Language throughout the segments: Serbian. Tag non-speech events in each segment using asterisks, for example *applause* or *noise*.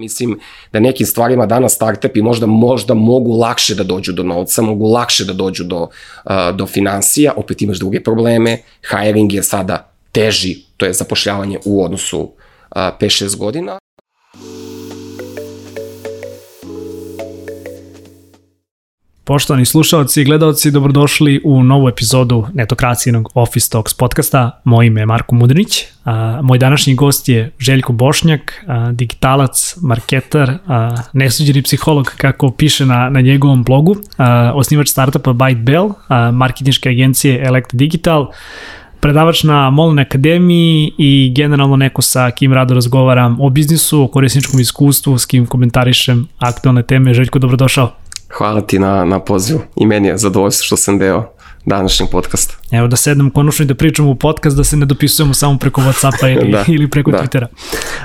Mislim da nekim stvarima danas startupi možda možda mogu lakše da dođu do novca, mogu lakše da dođu do, uh, do financija, opet imaš druge probleme, hiring je sada teži, to je zapošljavanje u odnosu uh, 5-6 godina. Poštovani slušalci i gledalci, dobrodošli u novu epizodu netokracijenog Office Talks podcasta. Moje ime je Marko Mudrinić. A, moj današnji gost je Željko Bošnjak, digitalac, marketar, nesuđeni psiholog, kako piše na, na njegovom blogu, osnivač startupa Byte Bell, agencije Elect Digital, predavač na Molin Akademiji i generalno neko sa kim rado razgovaram o biznisu, o korisničkom iskustvu, s kim komentarišem aktualne teme. Željko, dobrodošao. Hvala ti na, na pozivu i meni je zadovoljstvo što sam deo današnjeg podcasta. Evo da sedem konačno i da pričamo u podcast, da se ne dopisujemo samo preko Whatsappa *laughs* ili, da, ili preko da. Twittera.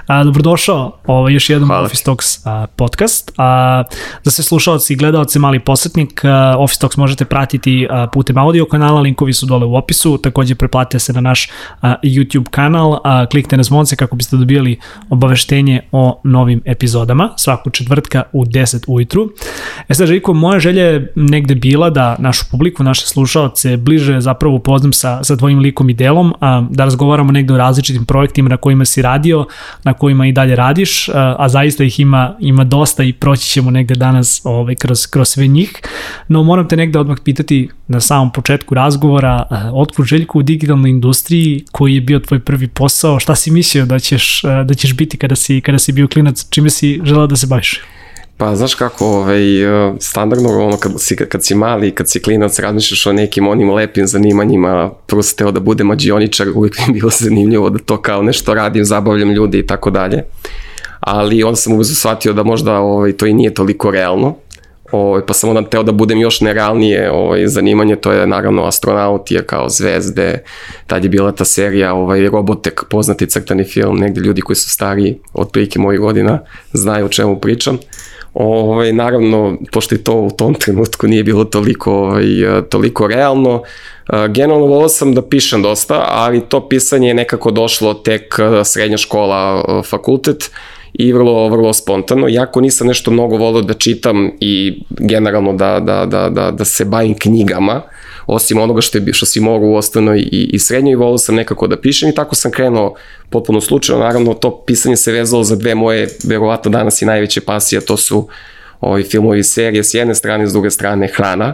A, dobrodošao, ovo još jedan Hvala. Office Talks a, podcast. A, za sve slušalci i gledalce, mali posetnik, a, Office Talks možete pratiti a, putem audio kanala, linkovi su dole u opisu, takođe preplatite se na naš a, YouTube kanal, a, klikte na zvonce kako biste dobijali obaveštenje o novim epizodama, svaku četvrtka u 10 ujutru. E sad, Željko, moja želja je negde bila da našu publiku, naše slušalce bliže zapravo upoznam sa, sa tvojim likom i delom, a, da razgovaramo negde o različitim projektima na kojima si radio, na kojima i dalje radiš, a, a zaista ih ima, ima dosta i proći ćemo negde danas ovaj, kroz, kroz sve njih. No moram te negde odmah pitati na samom početku razgovora, otkud Željko u digitalnoj industriji, koji je bio tvoj prvi posao, šta si mislio da ćeš, da ćeš biti kada si, kada si bio klinac, čime si želao da se baviš? Pa znaš kako, ovaj, standardno ono kad si, kad si mali, kad si klinac, razmišljaš o nekim onim lepim zanimanjima, prvo si teo da bude mađioničar, uvijek mi je bilo *laughs* zanimljivo da to kao nešto radim, zabavljam ljudi i tako dalje. Ali onda sam uvezu shvatio da možda ovaj, to i nije toliko realno, ovaj, pa sam onda teo da budem još nerealnije ovaj, zanimanje, to je naravno astronautija kao zvezde, tad je bila ta serija ovaj, Robotek, poznati crtani film, negde ljudi koji su stariji, od prilike mojih godina, znaju o čemu pričam. Ovaj, naravno, pošto je to u tom trenutku nije bilo toliko, ovaj, toliko realno, Generalno volao sam da pišem dosta, ali to pisanje je nekako došlo tek srednja škola, fakultet i vrlo, vrlo spontano. Jako nisam nešto mnogo volao da čitam i generalno da, da, da, da, da se bavim knjigama, osim onoga što, je, što si mogao u osnovnoj i, i srednjoj, volao sam nekako da pišem i tako sam krenuo potpuno slučajno. Naravno, to pisanje se vezalo za dve moje, verovatno danas i najveće pasije, to su ovi filmovi i serije s jedne strane, s druge strane hrana.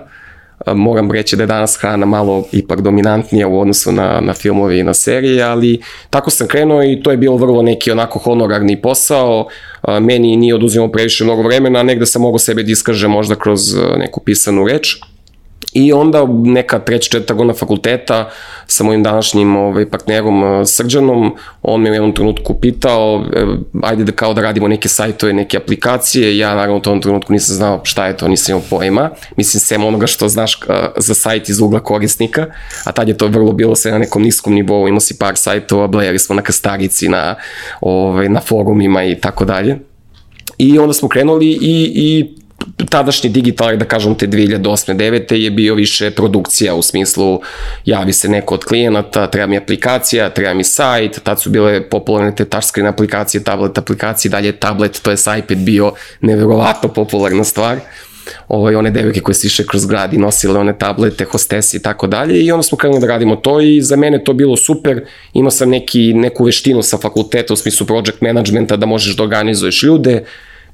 Moram reći da je danas hrana malo ipak dominantnija u odnosu na, na filmove i na serije, ali tako sam krenuo i to je bilo vrlo neki onako honorarni posao. Meni nije oduzimao previše mnogo vremena, a negde sam mogao sebe da iskažem možda kroz neku pisanu reč. I onda neka treća, četvrta godina fakulteta sa mojim današnjim ovaj, partnerom uh, Srđanom, on me u jednom trenutku pitao, e, ajde da kao da radimo neke sajtove, neke aplikacije, ja naravno u tom trenutku nisam znao šta je to, nisam imao pojma, mislim sem onoga što znaš uh, za sajt iz ugla korisnika, a tad je to vrlo bilo sve na nekom niskom nivou, imao si par sajtova, blejali smo na kastarici, na, ovaj, na forumima i tako dalje. I onda smo krenuli i, i tadašnji digital, da kažem te 2008. 9. je bio više produkcija u smislu javi se neko od klijenata, treba mi aplikacija, treba mi sajt, tad su bile popularne te touchscreen aplikacije, tablet aplikacije, dalje tablet, to je iPad bio neverovatno popularna stvar ovaj, one devojke koje su iše kroz grad i nosile one tablete, hostesi i tako dalje i onda smo krenuli da radimo to i za mene to bilo super, imao sam neki, neku veštinu sa fakulteta u smislu project managementa da možeš da organizuješ ljude,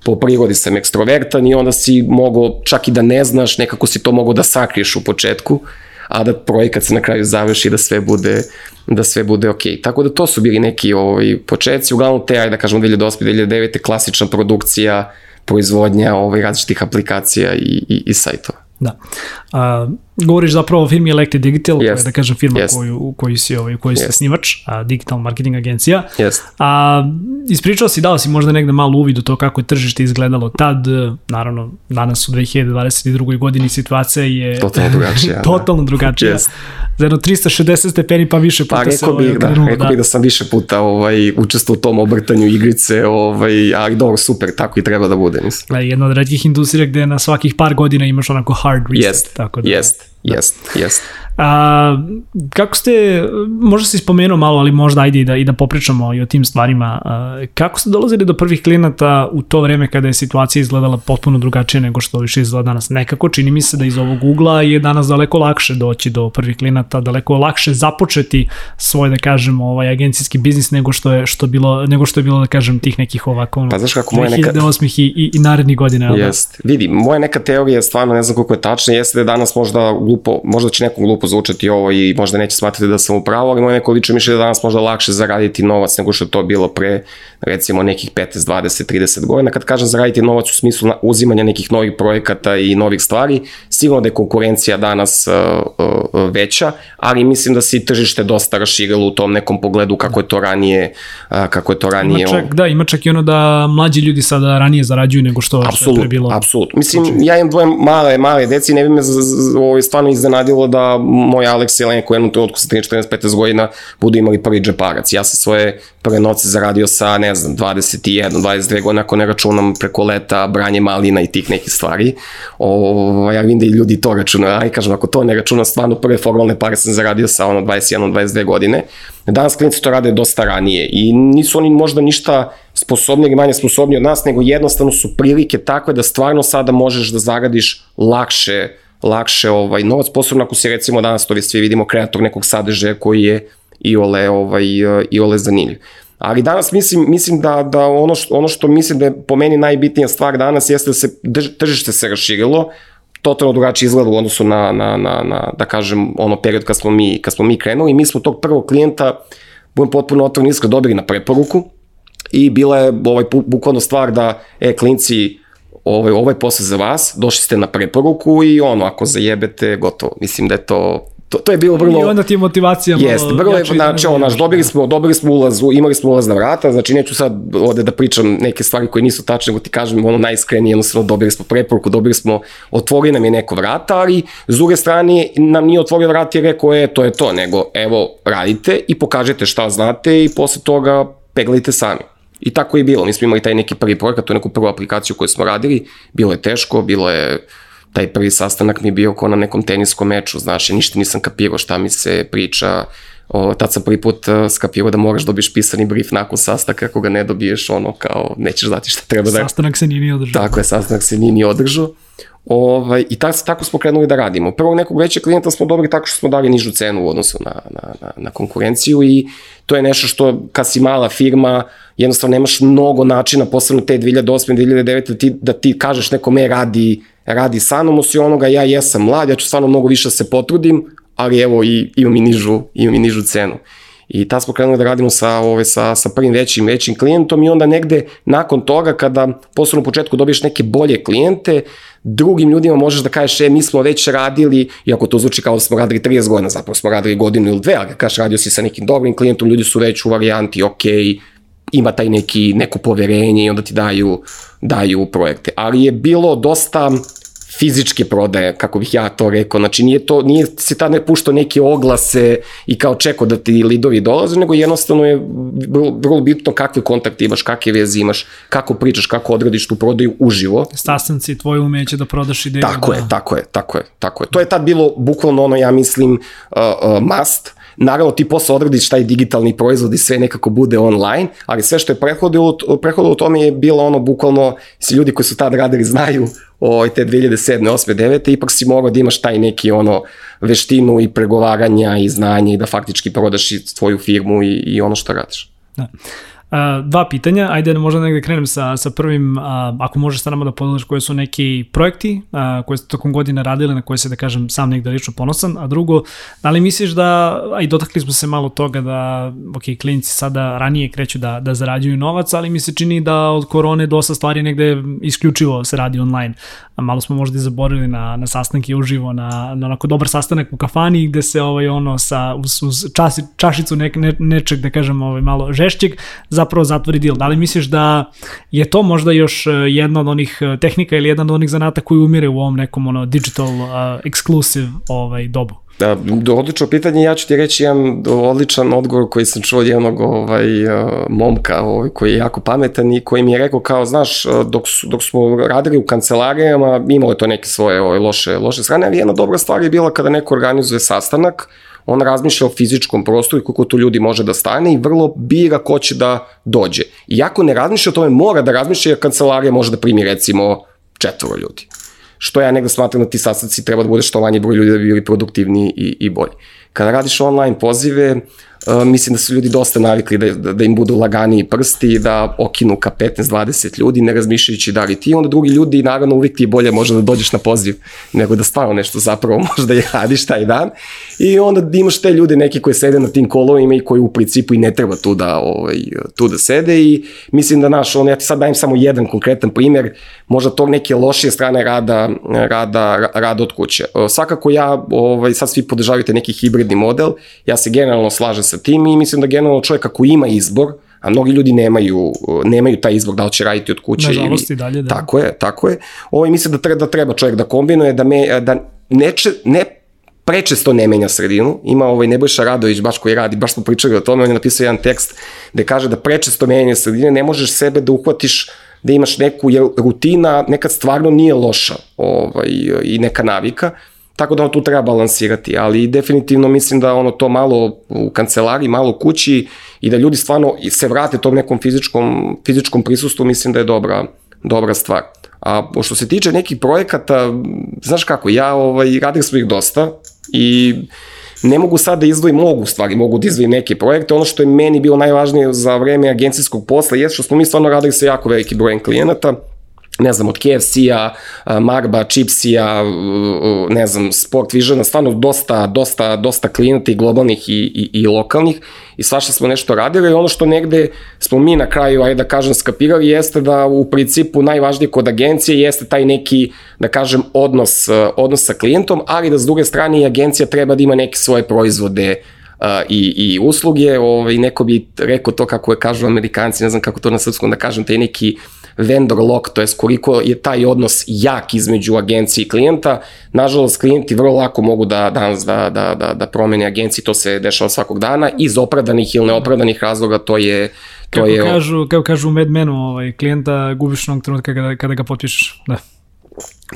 po prirodi sam ekstrovertan i onda si mogao, čak i da ne znaš, nekako si to mogao da sakriješ u početku, a da projekat se na kraju završi da sve bude da sve bude ok. Tako da to su bili neki ovaj, početci, uglavnom te, ajde da kažemo 2008. 2009. klasična produkcija, proizvodnja ovaj, različitih aplikacija i, i, i sajtova. Da. A, govoriš zapravo o firmi Elected Digital, yes. koja je da kažem firma yes. koju, u kojoj si, ovaj, u kojoj yes. snimač, a, digital marketing agencija. Yes. A, ispričao si, dao si možda negde malo uvid u to kako je tržište izgledalo tad, naravno danas u 2022. godini situacija je totalno drugačija. *laughs* Da. totalno drugačija. Yes. Za jedno 360 stepeni pa više puta pa, se ovaj, bih, da, rekao da. bih da sam više puta ovaj, učestvo u tom obrtanju igrice, ovaj, ali dobro, super, tako i treba da bude. Mislim. Jedna od redkih industrija gde na svakih par godina imaš onako hard reset. Jest, tako da, jest, da. jest, jest. A, kako ste, možda si spomenuo malo, ali možda ajde i da, i da popričamo i o tim stvarima. A, kako ste dolazili do prvih klijenata u to vreme kada je situacija izgledala potpuno drugačije nego što više izgleda danas? Nekako čini mi se da iz ovog ugla je danas daleko lakše doći do prvih klijenata, daleko lakše započeti svoj, da kažem, ovaj agencijski biznis nego što je, što bilo, nego što je bilo, da kažem, tih nekih ovako pa, znaš kako, moja neka... 2008 i, i, i narednih godina. Jest. Da? Vidi, moja neka teorija, stvarno ne znam koliko je tačna, jeste da je danas možda glupo, možda će nekom glupo zvučati ovo i možda neće smatrati da sam u pravu, ali moje neko lično mišlje da danas možda lakše zaraditi novac nego što je to bilo pre recimo nekih 15, 20, 30 godina. Kad kažem zaraditi novac u smislu uzimanja nekih novih projekata i novih stvari, sigurno da je konkurencija danas uh, uh, veća, ali mislim da se i tržište dosta raširilo u tom nekom pogledu kako je to ranije, uh, kako je to ranije. Ima čak, da, ima čak i ono da mlađi ljudi sada ranije zarađuju nego što, absolut, što je bilo. Apsolutno. Mislim, ja imam dvoje male, male deci, ne bi me ovo, stvarno iznenadilo da moj Alex i Lenko u jednom trenutku sa 13, 14, 15 godina budu imali prvi džeparac. Ja sam svoje prve noce zaradio sa, ne znam, 21, 22 godina, ako ne računam preko leta, branje malina i tih nekih stvari. O, ja vidim da i ljudi to računaju, aj kažem, ako to ne računam, stvarno prve formalne pare sam zaradio sa ono 21, 22 godine. Danas klinici to rade dosta ranije i nisu oni možda ništa sposobni ili manje sposobni od nas, nego jednostavno su prilike takve da stvarno sada možeš da zaradiš lakše lakše ovaj novac, posebno ako si recimo danas to svi vidimo kreator nekog sadržaja koji je i ole, ovaj, i ole zanimljiv. Ali danas mislim, mislim da, da ono, što, ono što mislim da je po meni najbitnija stvar danas jeste da se tržište se raširilo, totalno drugačije izgleda u odnosu na, na, na, na, da kažem, ono period kad smo mi, kad smo mi krenuli. Mi smo tog prvog klijenta, budem potpuno otvorno iskra, dobili na preporuku i bila je ovaj, bukvalno stvar da, e, klinci, ovaj, ovaj posao za vas, došli ste na preporuku i ono, ako zajebete, gotovo. Mislim da je to to, to je bilo vrlo... I onda ti je motivacija malo Jeste, vrlo je, znači, ono, naš, dobili smo, dobili smo ulaz, imali smo ulaz na vrata, znači neću sad ovde da pričam neke stvari koje nisu tačne, nego ti kažem ono najiskrenije, jednostavno dobili smo preporuku, dobili smo, otvori nam je neko vrata, ali s druge strane nam nije otvorio vrata i rekao je, to je to, nego evo, radite i pokažete šta znate i posle toga peglite sami. I tako je bilo, mi smo imali taj neki prvi projekat, tu neku prvu aplikaciju koju smo radili, bilo je teško, bilo je taj prvi sastanak mi je bio kao na nekom teniskom meču, znaš, ja ništa nisam kapirao šta mi se priča, o, tad sam prvi put uh, skapirao da moraš dobiješ pisani brief nakon sastanka, ako ga ne dobiješ, ono, kao, nećeš znati šta treba da... Sastanak se nije ni održao. Tako je, sastanak se nije ni održao. Ovaj, I tako, tako smo krenuli da radimo. Prvog nekog većeg klijenta smo dobili tako što smo dali nižu cenu u odnosu na, na, na, na konkurenciju i to je nešto što kad si mala firma, jednostavno nemaš mnogo načina, posebno te 2008. 2009. da ti, da ti kažeš nekome radi radi sa mnom, osim onoga ja jesam mlad, ja ću stvarno mnogo više da se potrudim, ali evo i imam i nižu, imam i nižu cenu. I tad smo krenuli da radimo sa, ove, sa, sa prvim većim, većim klijentom i onda negde nakon toga kada posebno u početku dobiješ neke bolje klijente, drugim ljudima možeš da kažeš, e, mi smo već radili, iako to zvuči kao da smo radili 30 godina, zapravo smo radili godinu ili dve, ali kažeš radio si sa nekim dobrim klijentom, ljudi su već u varijanti, ok, ima taj neki, neko poverenje i onda ti daju, daju projekte. Ali je bilo dosta fizičke prodaje, kako bih ja to rekao, znači nije, to, nije se tad ne puštao neke oglase i kao čeko da ti lidovi dolaze, nego jednostavno je vrlo, vrlo bitno kakve kontakte imaš, kakve veze imaš, kako pričaš, kako odradiš tu prodaju uživo. Sastanci, tvoje umeće da prodaš ideju. Tako da... je, tako je, tako je, tako je. To je tad bilo bukvalno ono, ja mislim, uh, uh, must, Naravno, ti posle odradiš taj digitalni proizvod i sve nekako bude online, ali sve što je prehodilo, prehodilo tome je bilo ono, bukvalno, si ljudi koji su tad radili znaju o, te 2007. 8. 9. ipak si morao da imaš taj neki ono veštinu i pregovaranja i znanje i da faktički prodaš i tvoju firmu i, i ono što radiš. Da. Dva pitanja, ajde možda negde krenem sa, sa prvim, uh, ako možeš sa nama da podeliš koje su neki projekti uh, koje ste tokom godine radili, na koje se da kažem sam negde lično ponosan, a drugo, da li misliš da, a i dotakli smo se malo toga da, ok, klinici sada ranije kreću da, da zarađuju novac, ali mi se čini da od korone dosta stvari negde isključivo se radi online. A malo smo možda i zaboravili na, na sastanke uživo, na, na onako dobar sastanak u kafani gde se ovaj, ono sa, uz, uz časi, čašicu ne, ne, nečeg, da kažem, ovaj, malo žešćeg, zapravo zatvori deal. Da li misliš da je to možda još e, jedna od onih tehnika ili jedan od onih zanata koji umire u ovom nekom ono, digital uh, exclusive ovaj, dobu? Da, odlično pitanje, ja ću ti reći jedan odličan odgovor koji sam čuo od jednog ovaj, momka ovaj, koji je jako pametan i koji mi je rekao kao, znaš, dok, su, dok smo radili u kancelarijama, imalo je to neke svoje ovaj, loše, loše strane, ali jedna dobra stvar je bila kada neko organizuje sastanak, on razmišlja o fizičkom prostoru i koliko tu ljudi može da stane i vrlo bira ko će da dođe. Iako ne razmišlja o tome, mora da razmišlja jer kancelarija može da primi recimo četvoro ljudi što ja negde smatram da ti sastanci treba da bude što manje broj ljudi da bi bili produktivni i, i bolji. Kada radiš online pozive, Mislim da su ljudi dosta navikli da, da, da im budu laganiji prsti, da okinu ka 15-20 ljudi, ne razmišljajući da li ti, onda drugi ljudi, naravno uvijek ti je bolje možda da dođeš na poziv, nego da stvarno nešto zapravo *laughs* možda i radiš taj dan. I onda da imaš te ljude neki koji sede na tim kolovima i koji u principu i ne treba tu da, ovaj, tu da sede i mislim da naš, on, ja ti sad dajem samo jedan konkretan primer, možda to neke lošije strane rada, rada, rada od kuće. Svakako ja, ovaj, sad svi podržavate neki hibridni model, ja se generalno slažem sa tim i mislim da generalno čovjek ako ima izbor, a mnogi ljudi nemaju, nemaju taj izbor da li će raditi od kuće. Nažalost ili, i dalje, da. Tako je, tako je. Ovaj, mislim da treba, da treba čovjek da kombinuje, da, me, da neče, ne prečesto ne menja sredinu. Ima ovaj Nebojša Radović, baš koji radi, baš smo pričali o tome, on je napisao jedan tekst gde kaže da prečesto menja sredine, ne možeš sebe da uhvatiš da imaš neku, jer rutina nekad stvarno nije loša ovaj, i neka navika, Tako da on tu treba balansirati, ali definitivno mislim da ono to malo u kancelariji, malo kući i da ljudi stvarno se vrate tom nekom fizičkom, fizičkom prisustvu, mislim da je dobra, dobra stvar. A što se tiče nekih projekata, znaš kako, ja ovaj, radili smo ih dosta i ne mogu sad da izdvojim, mogu stvari, mogu da izdvojim neke projekte. Ono što je meni bilo najvažnije za vreme agencijskog posla je što smo mi stvarno radili sa jako veliki brojem klijenata, ne znam, od KFC-a, Marba, Chipsija, ne znam, Sport Visiona, stvarno dosta, dosta, dosta klijenata i globalnih i, i, i lokalnih i svašta smo nešto radili. I ono što negde smo mi na kraju, ajde da kažem, skapirali jeste da u principu najvažnije kod agencije jeste taj neki, da kažem, odnos, odnos sa klijentom, ali da s druge strane i agencija treba da ima neke svoje proizvode i, i usluge, ovaj, neko bi rekao to kako je kažu amerikanci, ne znam kako to na srpskom da kažem, taj neki uh, vendor lock, to je koliko je taj odnos jak između agencije i klijenta. Nažalost, klijenti vrlo lako mogu da danas da, da, da, da promene agenciji, to se dešava svakog dana, iz opravdanih ili neopravdanih razloga to je to kako je... Kažu, kako kažu u Mad Menu, ovaj, klijenta gubiš onog trenutka kada, kada ga potpišeš. Da.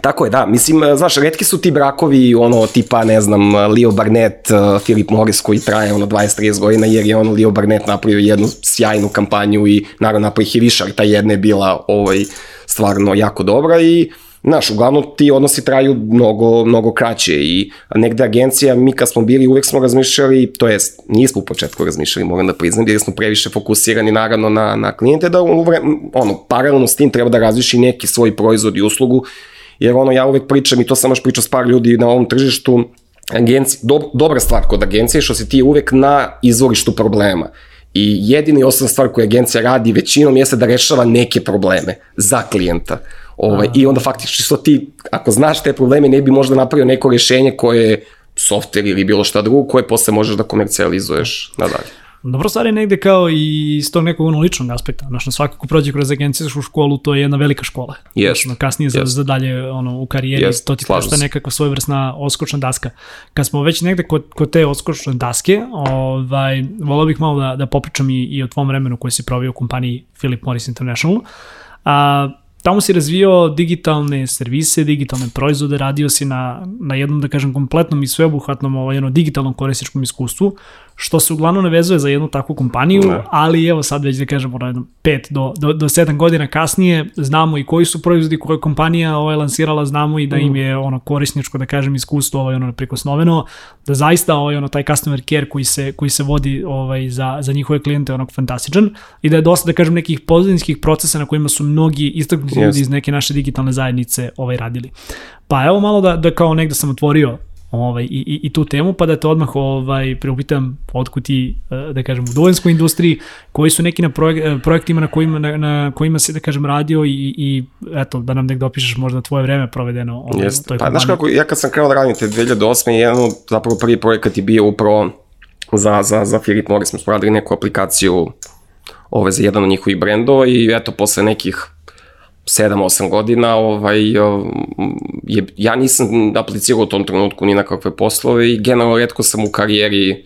Tako je, da. Mislim, e, znaš, redki su ti brakovi, ono, tipa, ne znam, Leo Barnett, uh, Philip Morris, koji traje, ono, 20-30 godina, jer je, ono, Leo Barnett napravio jednu sjajnu kampanju i, naravno, napravio ali ta jedna je bila, ovaj, stvarno jako dobra i, Znaš, uglavnom ti odnosi traju mnogo, mnogo kraće i negde agencija, mi kad smo bili uvek smo razmišljali, to jest nismo u početku razmišljali, moram da priznam, jer smo previše fokusirani naravno na, na klijente, da ono, paralelno s tim treba da razviši neki svoj proizvod i uslugu jer ono ja uvek pričam i to sam još pričao s par ljudi na ovom tržištu, agenci, do, dobra stvar kod agencije što se ti uvek na izvorištu problema. I jedini osnovna stvar koju agencija radi većinom jeste da rešava neke probleme za klijenta. Ovaj, I onda faktički što ti, ako znaš te probleme, ne bi možda napravio neko rešenje koje je software ili bilo šta drugo koje posle možeš da komercijalizuješ nadalje. Dobro stvar je negde kao i iz tog nekog ono ličnog aspekta. Znaš, na svako ko prođe kroz agencijsku školu, to je jedna velika škola. Yes. Znaš, kasnije yes. za, za dalje ono, u karijeri, yes. to ti košta nekakva svojevrsna oskočna daska. Kad smo već negde kod, kod te oskočne daske, ovaj, volao bih malo da, da popričam i, i o tvom vremenu koji si provio u kompaniji Philip Morris International. A, tamo si razvio digitalne servise, digitalne proizvode, radio si na, na jednom, da kažem, kompletnom i sveobuhvatnom ovaj, jedno, digitalnom korisničkom iskustvu, što se uglavnom ne vezuje za jednu takvu kompaniju, ne. ali evo sad već da kažemo ono, 5 do, do, do 7 godina kasnije znamo i koji su proizvodi koje kompanija ovaj, lansirala, znamo i da im je ono korisničko, da kažem, iskustvo ovaj, ono, prikosnoveno, da zaista ovaj, ono, taj customer care koji se, koji se vodi ovaj, za, za njihove klijente onog fantastičan i da je dosta, da kažem, nekih pozadinskih procesa na kojima su mnogi istaknuti yes. ljudi iz neke naše digitalne zajednice ovaj, radili. Pa evo malo da, da kao negde sam otvorio ovaj, i, i, i tu temu, pa da te odmah ovaj, preupitam otkud ti, eh, da kažem, u dovoljnskoj industriji, koji su neki na projek, eh, projektima na kojima, na, na kojima se, da kažem, radio i, i eto, da nam negde opišeš možda tvoje vreme provedeno ovaj, yes. toj Pa, znaš kako, ja kad sam krenuo da radim te 2008. jedan, zapravo prvi projekat je bio upravo za, za, za Philip Morris, smo radili neku aplikaciju ove, za jedan od njihovih brendova i eto, posle nekih 7-8 godina, ovaj, je, ja nisam aplicirao u tom trenutku ni na kakve poslove i generalno redko sam u karijeri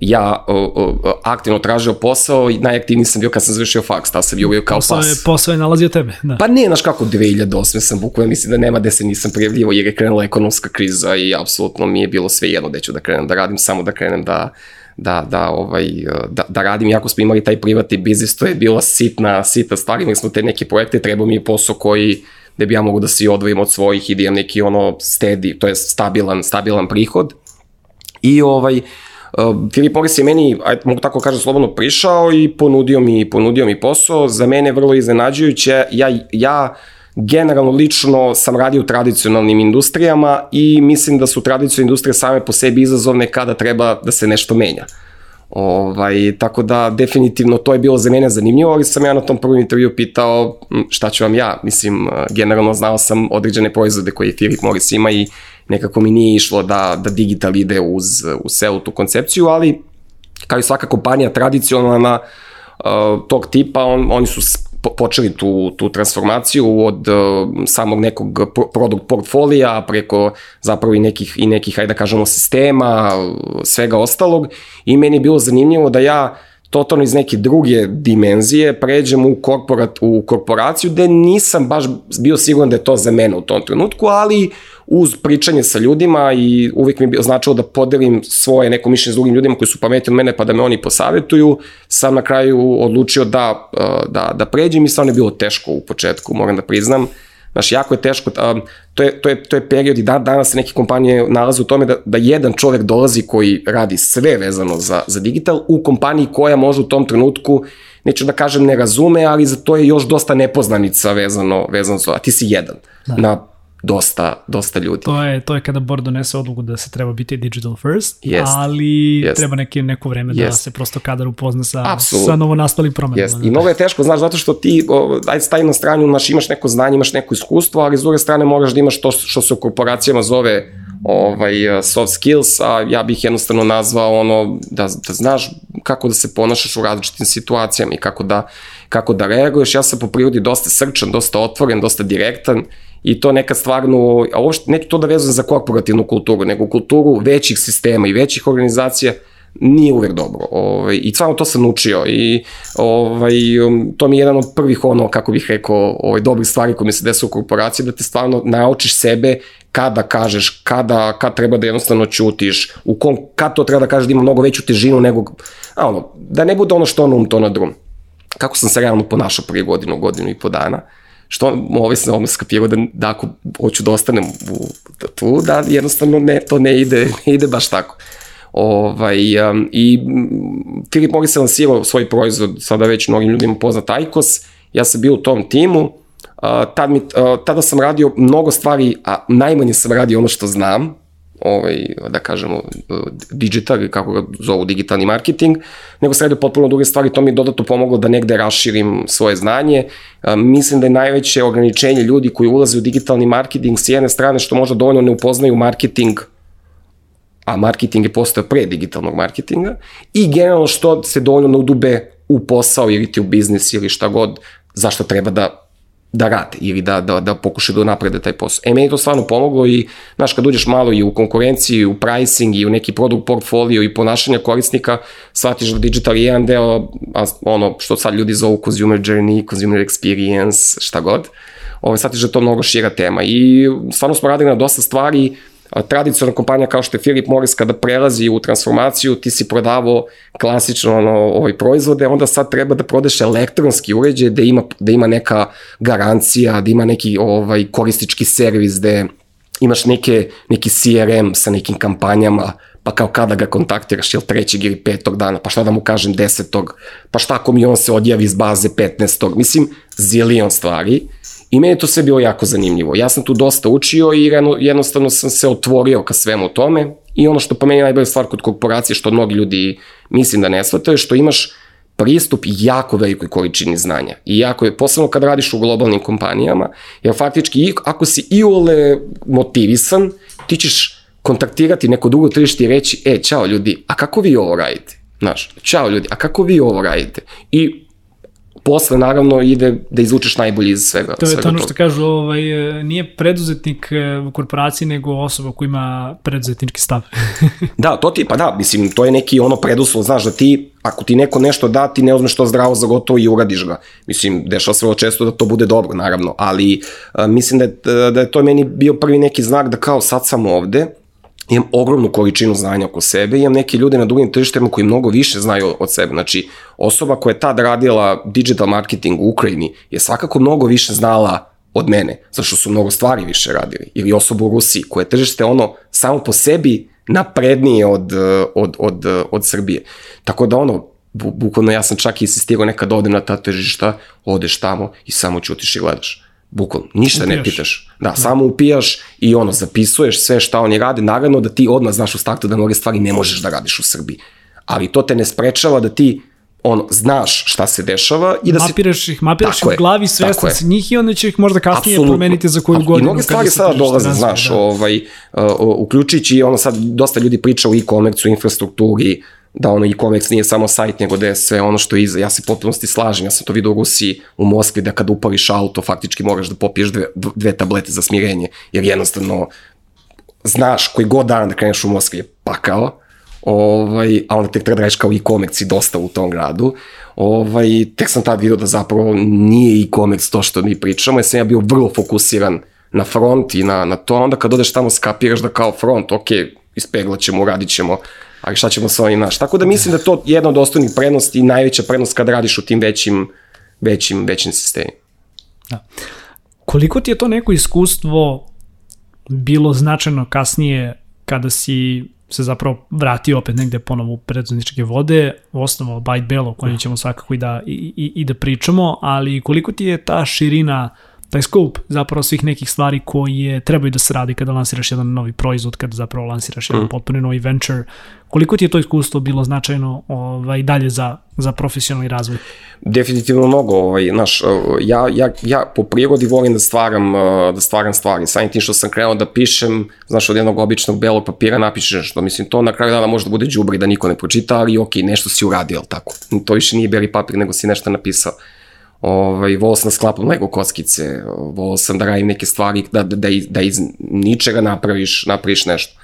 ja o, o, aktivno tražio posao i najaktivniji sam bio kad sam završio faks, ta sam bio kao posao pas. Je, posao je nalazio tebe, da. Pa ne, znaš kako, 2008 sam bukvalno, mislim da nema gde se nisam prijavljivo jer je krenula ekonomska kriza i apsolutno mi je bilo sve jedno gde ću da krenem da radim, samo da krenem da da, da, ovaj, da, da radim, jako smo imali taj privatni biznis, to je bila sitna, sitna stvar, imali smo te neke projekte, trebao mi je posao koji, gde bi ja mogu da se odvojim od svojih i da imam neki ono steady, to je stabilan, stabilan prihod. I ovaj, uh, Filip Morris je meni, ajde, mogu tako kažem, slobodno prišao i ponudio mi, ponudio mi posao. Za mene vrlo iznenađujuće. Ja, ja generalno lično sam radio u tradicionalnim industrijama i mislim da su tradicionalne industrije same po sebi izazovne kada treba da se nešto menja. Ovaj, tako da definitivno to je bilo za mene zanimljivo, ali sam ja na tom prvom intervju pitao šta ću vam ja. Mislim, generalno znao sam određene proizvode koje Philip Morris ima i nekako mi nije išlo da, da digital ide uz, uz celu tu koncepciju, ali kao i svaka kompanija tradicionalna uh, tog tipa, on, oni su počeli tu, tu transformaciju od uh, samog nekog produkt portfolija preko zapravo i nekih, i nekih, ajde da kažemo, sistema, svega ostalog. I meni je bilo zanimljivo da ja totalno iz neke druge dimenzije pređem u, korporat, u korporaciju gde nisam baš bio siguran da je to za mene u tom trenutku, ali uz pričanje sa ljudima i uvijek mi je značilo da podelim svoje neko mišljenje s drugim ljudima koji su pametni od mene pa da me oni posavetuju, sam na kraju odlučio da, da, da pređem i stvarno je bilo teško u početku, moram da priznam. Znaš, jako je teško, to je, to je, to je period i da, danas se neke kompanije nalaze u tome da, da jedan čovek dolazi koji radi sve vezano za, za digital u kompaniji koja može u tom trenutku, neću da kažem ne razume, ali za to je još dosta nepoznanica vezano, vezano za to, a ti si jedan da. na dosta, dosta ljudi. To je, to je kada board donese odluku da se treba biti digital first, yes. ali yes. treba neki, neko vreme yes. da se prosto kadar upozna sa, Absolut. sa novo nastalim promenama. Yes. I mnogo je teško, znaš, zato što ti, ajde stavi na stranu, znaš, imaš neko znanje, imaš neko iskustvo, ali s druge strane moraš da imaš to što se u korporacijama zove ovaj, soft skills, a ja bih jednostavno nazvao ono da, da znaš kako da se ponašaš u različitim situacijama i kako da, kako da reaguješ. Ja sam po prirodi dosta srčan, dosta otvoren, dosta direktan i to nekad stvarno, a uopšte neću to da vezujem za korporativnu kulturu, nego kulturu većih sistema i većih organizacija, nije uvek dobro. Ovaj, I stvarno to sam učio i ovaj, um, to mi je jedan od prvih ono, kako bih rekao, ovaj, dobrih stvari koje mi se desa u korporaciji, da te stvarno naučiš sebe kada kažeš, kada, kad treba da jednostavno ćutiš, u kom, kad to treba da kažeš da ima mnogo veću težinu nego, a ono, da ne bude ono što ono um, to na drum. Kako sam se realno ponašao prije godinu, godinu i po dana. Uh, što ovaj sam ovome skapirao da, da ako hoću da ostanem u, tu, da jednostavno ne, to ne ide, *laughs* ne ide baš tako. Ovaj, um, I Filip Morris je lansirao svoj proizvod, sada već mnogim ljudima poznat Aikos, ja sam bio u tom timu, uh, tad mi, uh, tada sam radio mnogo stvari, a najmanje sam radio ono što znam, ovaj, da kažemo, digital, kako ga zovu digitalni marketing, nego sredio potpuno druge stvari, to mi je dodatno pomoglo da negde raširim svoje znanje. Mislim da je najveće ograničenje ljudi koji ulaze u digitalni marketing s jedne strane što možda dovoljno ne upoznaju marketing a marketing je postao pre digitalnog marketinga i generalno što se dovoljno ne udube u posao ili ti u biznis ili šta god, zašto treba da da rade ili da, da, da pokušaju da naprede taj posao. E, meni to stvarno pomoglo i, znaš, kad uđeš malo i u konkurenciju, i u pricing, i u neki produkt portfolio i ponašanje korisnika, shvatiš da digital je jedan deo, a ono što sad ljudi zovu consumer journey, consumer experience, šta god, ovo, ovaj, shvatiš da je to mnogo šira tema i stvarno smo radili na dosta stvari, tradicionalna kompanija kao što je Philip Morris kada prelazi u transformaciju, ti si prodavao klasično ono, ovaj proizvode, onda sad treba da prodeš elektronski uređaj da ima, da ima neka garancija, da ima neki ovaj koristički servis, da imaš neke, neki CRM sa nekim kampanjama, pa kao kada ga kontaktiraš, jel trećeg ili petog dana, pa šta da mu kažem desetog, pa šta ako mi on se odjavi iz baze 15. Mislim, zilion stvari I meni to sve bilo jako zanimljivo. Ja sam tu dosta učio i jednostavno sam se otvorio ka svemu tome i ono što po meni je najbolja stvar kod korporacije, što mnogi ljudi mislim da ne shvataju, što imaš pristup jako velikoj količini znanja. I jako je, posebno kad radiš u globalnim kompanijama, jer faktički ako si i ole motivisan, ti ćeš kontaktirati neko drugo tržište i reći, e, čao ljudi, a kako vi ovo radite? Znaš, čao ljudi, a kako vi ovo radite? I posle naravno ide da izvučeš najbolje iz svega. To je svega to ono što kažu, ovaj, nije preduzetnik u korporaciji, nego osoba koja ima preduzetnički stav. *laughs* da, to ti, pa da, mislim, to je neki ono preduslov, znaš, da ti, ako ti neko nešto da, ti ne uzmeš to zdravo za gotovo i uradiš ga. Mislim, dešava se vrlo često da to bude dobro, naravno, ali a, mislim da je, da je to meni bio prvi neki znak da kao sad sam ovde, imam ogromnu količinu znanja oko sebe, imam neke ljude na drugim tržištima koji mnogo više znaju od sebe. Znači, osoba koja je tad radila digital marketing u Ukrajini je svakako mnogo više znala od mene, zašto su mnogo stvari više radili. Ili osoba u Rusiji, koja je tržište ono samo po sebi naprednije od, od, od, od Srbije. Tako da ono, bukvalno ja sam čak insistirao nekad da odem na ta tržišta, odeš tamo i samo ćutiš i gledaš. Bukvalno, ništa upijaš. ne pitaš. Da, da, samo upijaš i ono, zapisuješ sve šta oni rade. Naravno da ti odmah znaš u startu da mnoge stvari ne možeš da radiš u Srbiji. Ali to te ne sprečava da ti ono, znaš šta se dešava i da mapiraš ih, mapiraš ih u glavi, svestan si njih i onda će ih možda kasnije Absolutno. promeniti za koju godinu. I mnoge stvari sada dolaze, znaš, da. ovaj, uh, uključujući ono sad dosta ljudi priča o e-commerce, infrastrukturi, da ono e-commerce nije samo sajt, nego da je sve ono što je iza. Ja se potpunosti slažem, ja sam to vidio u Rusiji, u Moskvi, da kad upališ auto, faktički moraš da popiješ dve, dve tablete za smirenje, jer jednostavno znaš koji god dan da kreneš u Moskvi je pakao, ovaj, a onda tek treba da radiš kao e-commerce i dosta u tom gradu. Ovaj, tek sam tad vidio da zapravo nije e-commerce to što mi pričamo, jer sam ja bio vrlo fokusiran na front i na, na to, onda kad odeš tamo skapiraš da kao front, ok, ispeglat ćemo, uradit ćemo, ali šta ćemo sa ovim naš. Tako da mislim da to jedna od osnovnih prednosti i najveća prednost kada radiš u tim većim, većim, većim sistemima. Da. Koliko ti je to neko iskustvo bilo značajno kasnije kada si se zapravo vratio opet negde ponovo u predsjedničke vode, osnovo Byte Bell o kojem ćemo svakako i da, i, i, i da pričamo, ali koliko ti je ta širina uh, taj scope zapravo svih nekih stvari koje trebaju da se radi kada lansiraš jedan novi proizvod, kada zapravo lansiraš jedan mm. potpuno novi venture. Koliko ti je to iskustvo bilo značajno ovaj, dalje za, za profesionalni razvoj? Definitivno mnogo. Ovaj, naš, ja, ja, ja po prirodi volim da stvaram, da stvaram stvari. Samim tim što sam krenuo da pišem, znaš, od jednog običnog belog papira napišeš nešto. Mislim, to na kraju dana može da bude džubri da niko ne pročita, ali ok, nešto si uradio, tako? To više nije beli papir, nego si nešto napisao. Ovaj, volao sam da sklapam Lego kockice, volao sam da radim neke stvari, da, da, da, da iz ničega napraviš, napraviš nešto.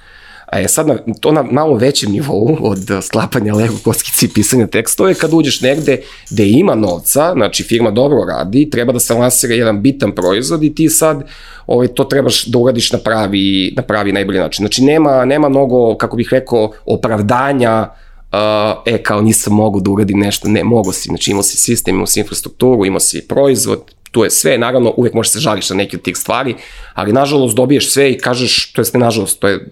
A je sad na, to na malo većem nivou od sklapanja Lego kockice i pisanja tekstova je kad uđeš negde gde ima novca, znači firma dobro radi, treba da se lansira jedan bitan proizvod i ti sad ovaj, to trebaš da uradiš na pravi, na pravi najbolji način. Znači nema, nema mnogo, kako bih rekao, opravdanja uh, uh, e, kao nisam mogu da uradim nešto, ne, mogu si, znači imao si sistem, imao si infrastrukturu, imao si proizvod, tu je sve, naravno uvek možeš se žališ na neke od tih stvari, ali nažalost dobiješ sve i kažeš, to jest nažalost, to je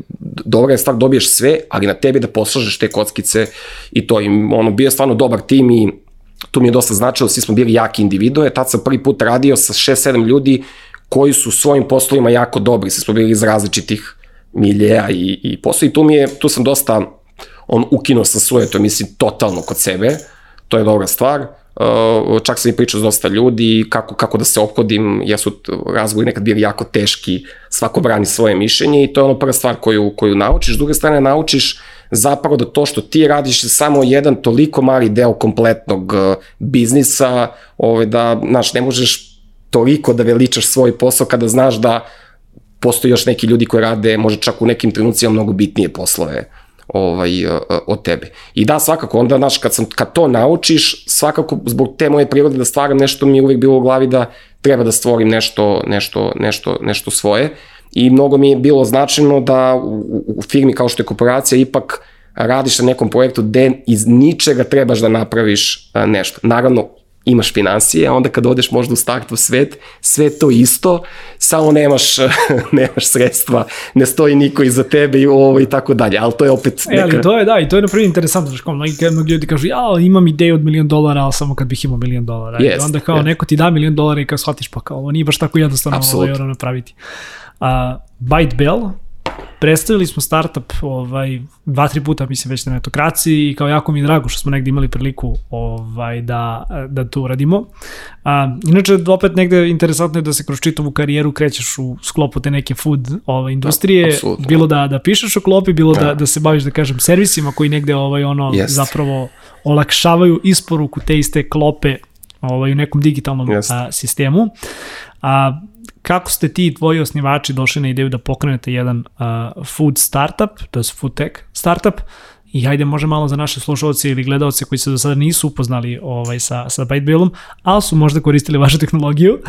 dobra je stvar, dobiješ sve, ali na tebi da poslažeš te kockice i to im, ono, bio je stvarno dobar tim i tu mi je dosta značilo, svi smo bili jaki individue, tad sam prvi put radio sa 6-7 ljudi koji su svojim poslovima jako dobri, svi smo bili iz različitih miljeja i, i posla i tu mi je, tu sam dosta on ukinuo sa svoje to mislim totalno kod sebe, to je dobra stvar, uh, čak sam i pričao s dosta ljudi kako, kako da se ophodim, ja su razgovori nekad bili jako teški, svako brani svoje mišljenje i to je ono prva stvar koju, koju naučiš, s druge strane naučiš zapravo da to što ti radiš je samo jedan toliko mali deo kompletnog uh, biznisa, ovaj, da, znaš, ne možeš toliko da veličaš svoj posao kada znaš da postoji još neki ljudi koji rade možda čak u nekim trenucima mnogo bitnije poslove ovaj, e, e, od tebe. I da, svakako, onda, znaš, kad, sam, kad to naučiš, svakako, zbog te moje prirode da stvaram nešto, mi je uvijek bilo u glavi da treba da stvorim nešto, nešto, nešto, nešto svoje. I mnogo mi je bilo značajno da u, u firmi kao što je korporacija ipak radiš na nekom projektu gde iz ničega trebaš da napraviš e, nešto. Naravno, imaš financije, a onda kad odeš možda u startu svet, sve to isto, samo nemaš, *laughs* nemaš sredstva, ne stoji niko iza tebe i ovo i tako dalje, ali to je opet neka... E, ali to je, da, i to je na prvi interesantno, znaš, kao mnogi ljudi kažu, ja, imam ideju od milion dolara, ali samo kad bih imao milion dolara. Yes, I onda kao yes. neko ti da milion dolara i kao shvatiš, pa kao, ovo nije baš tako jednostavno ovo ovaj, napraviti. Uh, Byte Bell, predstavili smo startup ovaj, dva, tri puta, mislim, već na netokraciji i kao jako mi je drago što smo negde imali priliku ovaj, da, da to uradimo. A, inače, opet negde interesantno je da se kroz čitavu karijeru krećeš u sklopu te neke food ovaj, industrije, da, bilo da, da pišeš o klopi, bilo da, da, da se baviš, da kažem, servisima koji negde ovaj, ono, yes. zapravo olakšavaju isporuku te iste klope ovaj, u nekom digitalnom a, sistemu. A, kako ste ti i tvoji osnivači došli na ideju da pokrenete jedan uh, food startup, to je food tech startup, i hajde može malo za naše slušalce ili gledalce koji se do sada nisu upoznali ovaj, sa, sa ByteBillom, ali su možda koristili vašu tehnologiju,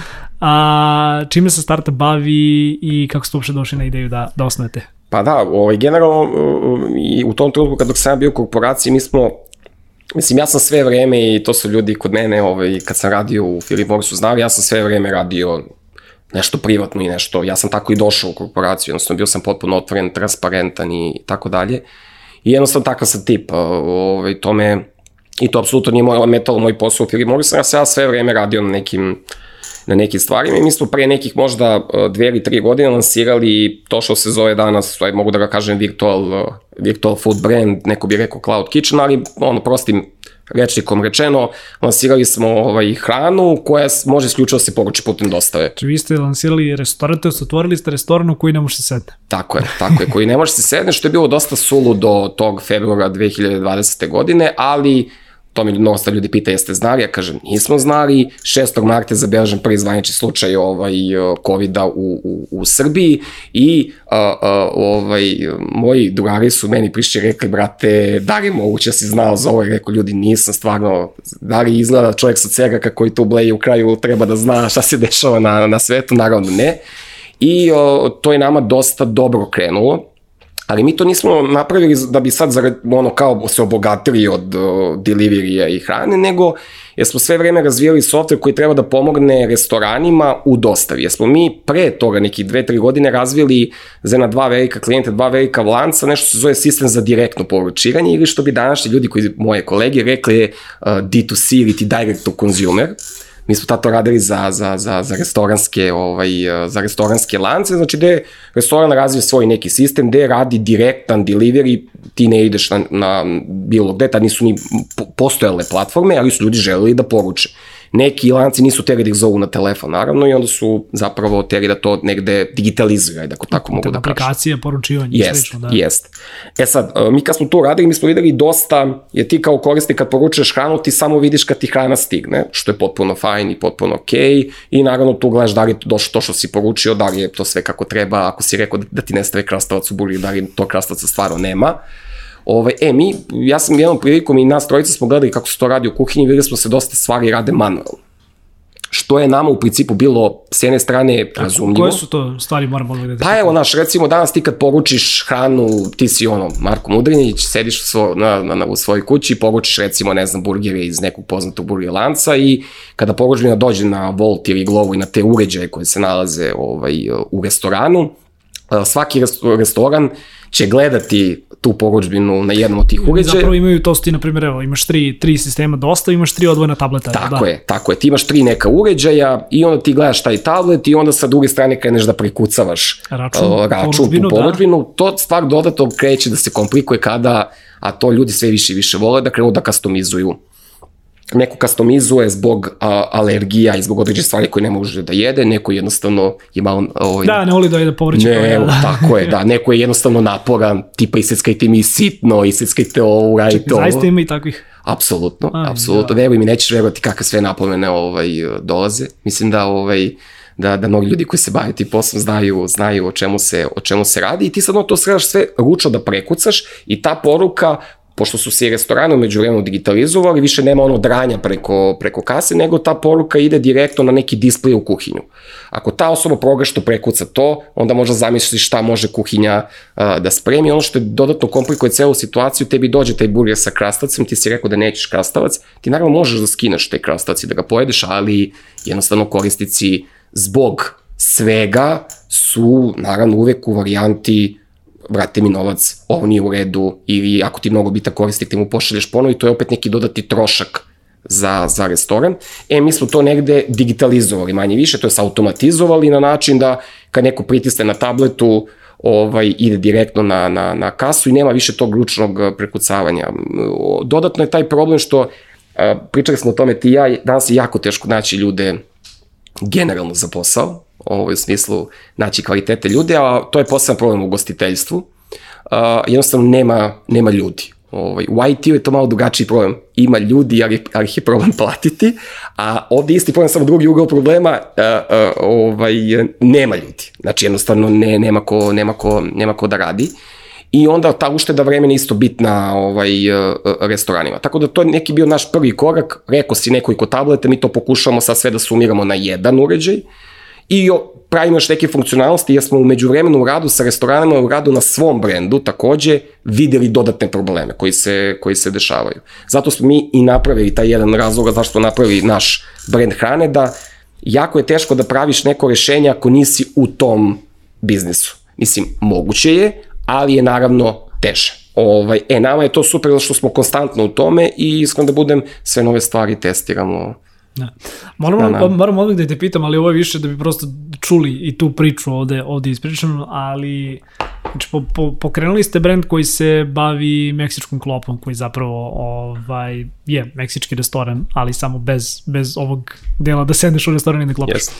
a čime se startup bavi i kako ste uopšte došli na ideju da, da osnovete? Pa da, ovaj, generalno i u tom trenutku kad sam bio u korporaciji, mi smo Mislim, ja sam sve vreme i to su ljudi kod mene, ovaj, kad sam radio u Philip Morrisu znali, ja sam sve vreme radio nešto privatno i nešto, ja sam tako i došao u korporaciju, jednostavno bio sam potpuno otvoren, transparentan i tako dalje. I jednostavno takav sam tip, ovaj, to me, i to apsolutno nije moj, metalo moj posao u Philip Morrisu, ja sam ja sve vreme radio na nekim na nekim stvarima i mi smo pre nekih možda dve ili tri godine lansirali to što se zove danas, aj mogu da ga kažem virtual, virtual food brand, neko bi rekao cloud kitchen, ali ono prostim rečnikom rečeno, lansirali smo ovaj, hranu koja može isključivo da se poruči putem dostave. Znači vi ste lansirali restoran, to otvorili ste restoran u koji ne može se sedne. Tako je, tako je, koji ne može se sedne, što je bilo dosta sulu do tog februara 2020. godine, ali to mi mnogo ljudi pita jeste znali, ja kažem nismo znali, 6. marta je zabeležen prvi zvanični slučaj ovaj, COVID-a u, u, u Srbiji i a, a, ovaj, moji drugari su meni prišli rekli, brate, da li moguće da si znao za ovo? Rekao, ljudi, nisam stvarno, da li izgleda čovjek sa cega kako i tu bleje u kraju treba da zna šta se dešava na, na svetu? Naravno ne. I o, to je nama dosta dobro krenulo Ali mi to nismo napravili da bi sad zarad, ono kao se obogatili od uh, deliverija i hrane, nego jer smo sve vreme razvijali software koji treba da pomogne restoranima u dostavi. Jer smo mi pre toga, nekih dve, tri godine, razvili za jedna dva velika klijenta, dva velika lanca, nešto se zove sistem za direktno poručivanje ili što bi današnji ljudi koji moje kolege rekli uh, D2C ili ti direct to consumer. Uh, mi smo tato radili za, za, za, za restoranske, ovaj, za restoranske lance, znači gde restoran razvije svoj neki sistem, gde radi direktan delivery, ti ne ideš na, na bilo gde, tad nisu ni postojale platforme, ali su ljudi želeli da poruče. Neki lanci nisu teli da ih zovu na telefon, naravno, i onda su zapravo teli da to negde digitalizuju, ajde, ako tako mogu da kažem. Aplikacije, poručivanje jest, slično, da. Jest, E sad, e, mi kad smo to radili, mi smo videli dosta, je ti kao korisnik kad poručuješ hranu, ti samo vidiš kad ti hrana stigne, što je potpuno fajn i potpuno okej, okay, i naravno tu gledaš da li je došlo to što si poručio, da li je to sve kako treba, ako si rekao da ti nestave krastavac u buri, da li to krastavaca stvarno nema. Ovaj, e, mi, ja sam jednom prilikom i nas trojica smo gledali kako se to radi u kuhinji, videli smo se dosta stvari rade manualno. Što je nama u principu bilo s jedne strane razumljivo. Koje su to stvari moramo da Pa evo, naš, recimo danas ti kad poručiš hranu, ti si ono, Marko Mudrinić, sediš u, svo, na, na, na, u svojoj kući i poručiš recimo, ne znam, burgere iz nekog poznatog burger lanca i kada poručbina dođe na Volt ili Glovo i na te uređaje koje se nalaze ovaj, u restoranu, svaki restoran će gledati tu poručbinu na jednom od tih uređaja. Zapravo imaju to ti, na primjer, evo, imaš tri, tri sistema dosta, imaš tri odvojena tableta. Tako da. je, tako je. Ti imaš tri neka uređaja i onda ti gledaš taj tablet i onda sa druge strane kreneš da prekucavaš račun, uh, račun poručbinu, tu poručbinu. Da. To stvar dodatno kreće da se komplikuje kada, a to ljudi sve više i više vole, da krenu da customizuju neko kastomizuje zbog a, alergija i zbog određe stvari koje ne može da jede, neko jednostavno je malo... Ovaj, da, ne voli da jede povrće. Ne, da. tako je, da, neko je jednostavno naporan, tipa iseckajte mi sitno, iseckajte ovo, uradite ovo. Zaista ima i takvih? Apsolutno, Aj, apsolutno, da. veruj mi, nećeš verovati kakve sve napomene ovaj, dolaze. Mislim da ovaj, da, da mnogi ljudi koji se bave ti poslom znaju, znaju o čemu se, o čemu se radi i ti sad ono to sve ručno da prekucaš i ta poruka pošto su se i restorane umeđu vremenu digitalizovali, više nema ono dranja preko, preko kase, nego ta poruka ide direktno na neki displej u kuhinju. Ako ta osoba progašto prekuca to, onda možda zamisliš šta može kuhinja a, da spremi. Ono što je dodatno komplikuje celu situaciju, tebi dođe taj burger sa krastavacom, ti si rekao da nećeš krastavac, ti naravno možeš da skineš taj krastavac i da ga pojedeš, ali jednostavno koristici zbog svega su naravno uvek u varijanti vrate mi novac, ovo nije u redu, ili ako ti mnogo bita korisnik, ti mu pošalješ ponovo i to je opet neki dodati trošak za, za restoran. E, mi smo to negde digitalizovali manje više, to je automatizovali na način da kad neko pritisne na tabletu, ovaj, ide direktno na, na, na kasu i nema više tog ručnog prekucavanja. Dodatno je taj problem što, pričali smo o tome ti i ja, danas je jako teško naći ljude generalno za posao, ovaj, u smislu naći kvalitete ljude, a to je poseban problem u gostiteljstvu. Uh, jednostavno nema, nema ljudi. Ovaj, u IT-u je to malo drugačiji problem. Ima ljudi, ali, ali ih je problem *laughs* platiti, a ovde isti problem, samo drugi ugao problema, a, a, ovaj, nema ljudi. Znači, jednostavno, ne, nema, ko, nema, ko, nema ko da radi. I onda ta ušteda vremena isto bitna ovaj, restoranima. Tako da to je neki bio naš prvi korak. Rekao si nekoliko tableta, mi to pokušavamo sad sve da sumiramo na jedan uređaj. I pravimo još neke funkcionalnosti, jer smo umeđu vremenu u radu sa restoranima, u radu na svom brendu takođe videli dodatne probleme koji se, koji se dešavaju. Zato smo mi i napravili taj jedan razlog zašto smo napravili naš brend hrane, da jako je teško da praviš neko rešenje ako nisi u tom biznisu. Mislim, moguće je, ali je naravno teže. Ovaj, e, nama je to super što smo konstantno u tome i iskreno da budem sve nove stvari testiramo Da. Moram, da, da. moram odmah da te pitam, ali ovo je više da bi prosto čuli i tu priču ovde, ovde ispričanu, ali znači, po, po, pokrenuli ste brend koji se bavi meksičkom klopom, koji zapravo ovaj, je meksički restoran, ali samo bez, bez ovog dela da sedneš u restoran i da klopaš. Yes.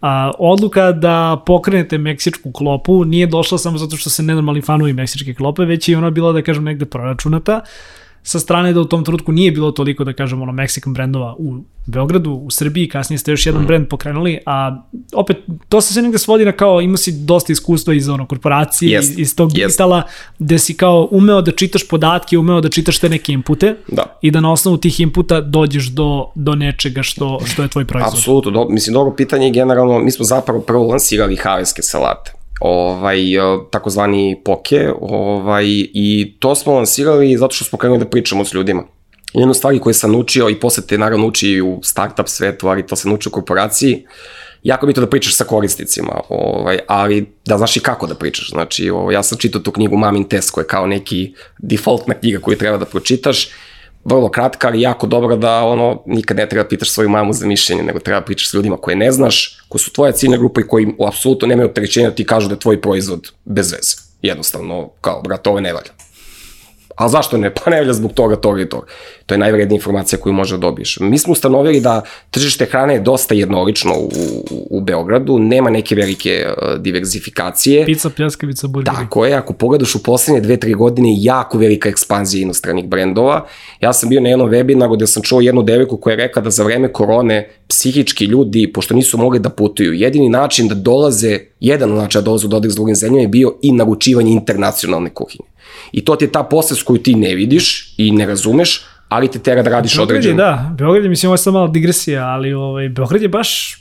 A, odluka da pokrenete meksičku klopu nije došla samo zato što se nenormalni fanovi meksičke klope, već je ona bila, da kažem, negde proračunata. Uh, sa strane da u tom trenutku nije bilo toliko, da kažemo, ono, Mexican brendova u Beogradu, u Srbiji, kasnije ste još jedan mm. brend pokrenuli, a opet, to se sve negde svodi na kao, ima si dosta iskustva iz ono, korporacije, yes. iz tog yes. digitala, gde si kao umeo da čitaš podatke, umeo da čitaš te neke inpute da. i da na osnovu tih inputa dođeš do, do nečega što, što je tvoj proizvod. Apsolutno, do, mislim, dobro pitanje je generalno, mi smo zapravo prvo lansirali haveske salate ovaj, e, takozvani poke, ovaj, i to smo lansirali zato što smo krenuli da pričamo s ljudima. Jedno stvari koje sam naučio i posle te naravno uči u startup svetu, ali to sam naučio u korporaciji, jako mi to da pričaš sa korisnicima, ovaj, ali da znaš i kako da pričaš. Znači, ovaj, ja sam čitao tu knjigu Mamin test koja je kao neki defaultna knjiga koju treba da pročitaš vrlo kratka, ali jako dobra da ono, nikad ne treba da pitaš svoju mamu za mišljenje, nego treba da pričaš s ljudima koje ne znaš, koji su tvoja ciljna grupa i koji apsolutno nemaju opterećenja da ti kažu da je tvoj proizvod bez veze. Jednostavno, kao, brat, ovo ne valja. A zašto ne? *laughs* Pa ne valja zbog toga, toga i toga. To je najvrednija informacija koju možeš da dobiješ. Mi smo ustanovili da tržište hrane je dosta jednolično u, u, Beogradu, nema neke velike uh, diverzifikacije. Pizza, pljaskavica, burgeri. Tako je, ako pogledaš u poslednje dve, tri godine, jako velika ekspanzija inostranih brendova. Ja sam bio na jednom webinaru gde sam čuo jednu devojku koja je rekla da za vreme korone psihički ljudi, pošto nisu mogli da putuju, jedini način da dolaze, jedan način da dolaze u dodir s drugim zemljama je bio i naručivanje internacionalne kuhinje. I to ti je ta posles koju ti ne vidiš i ne razumeš, ali te tera da radiš Beograd određeno. Da, Beograd je, mislim, ovo je samo mala digresija, ali ovaj, Beograd je baš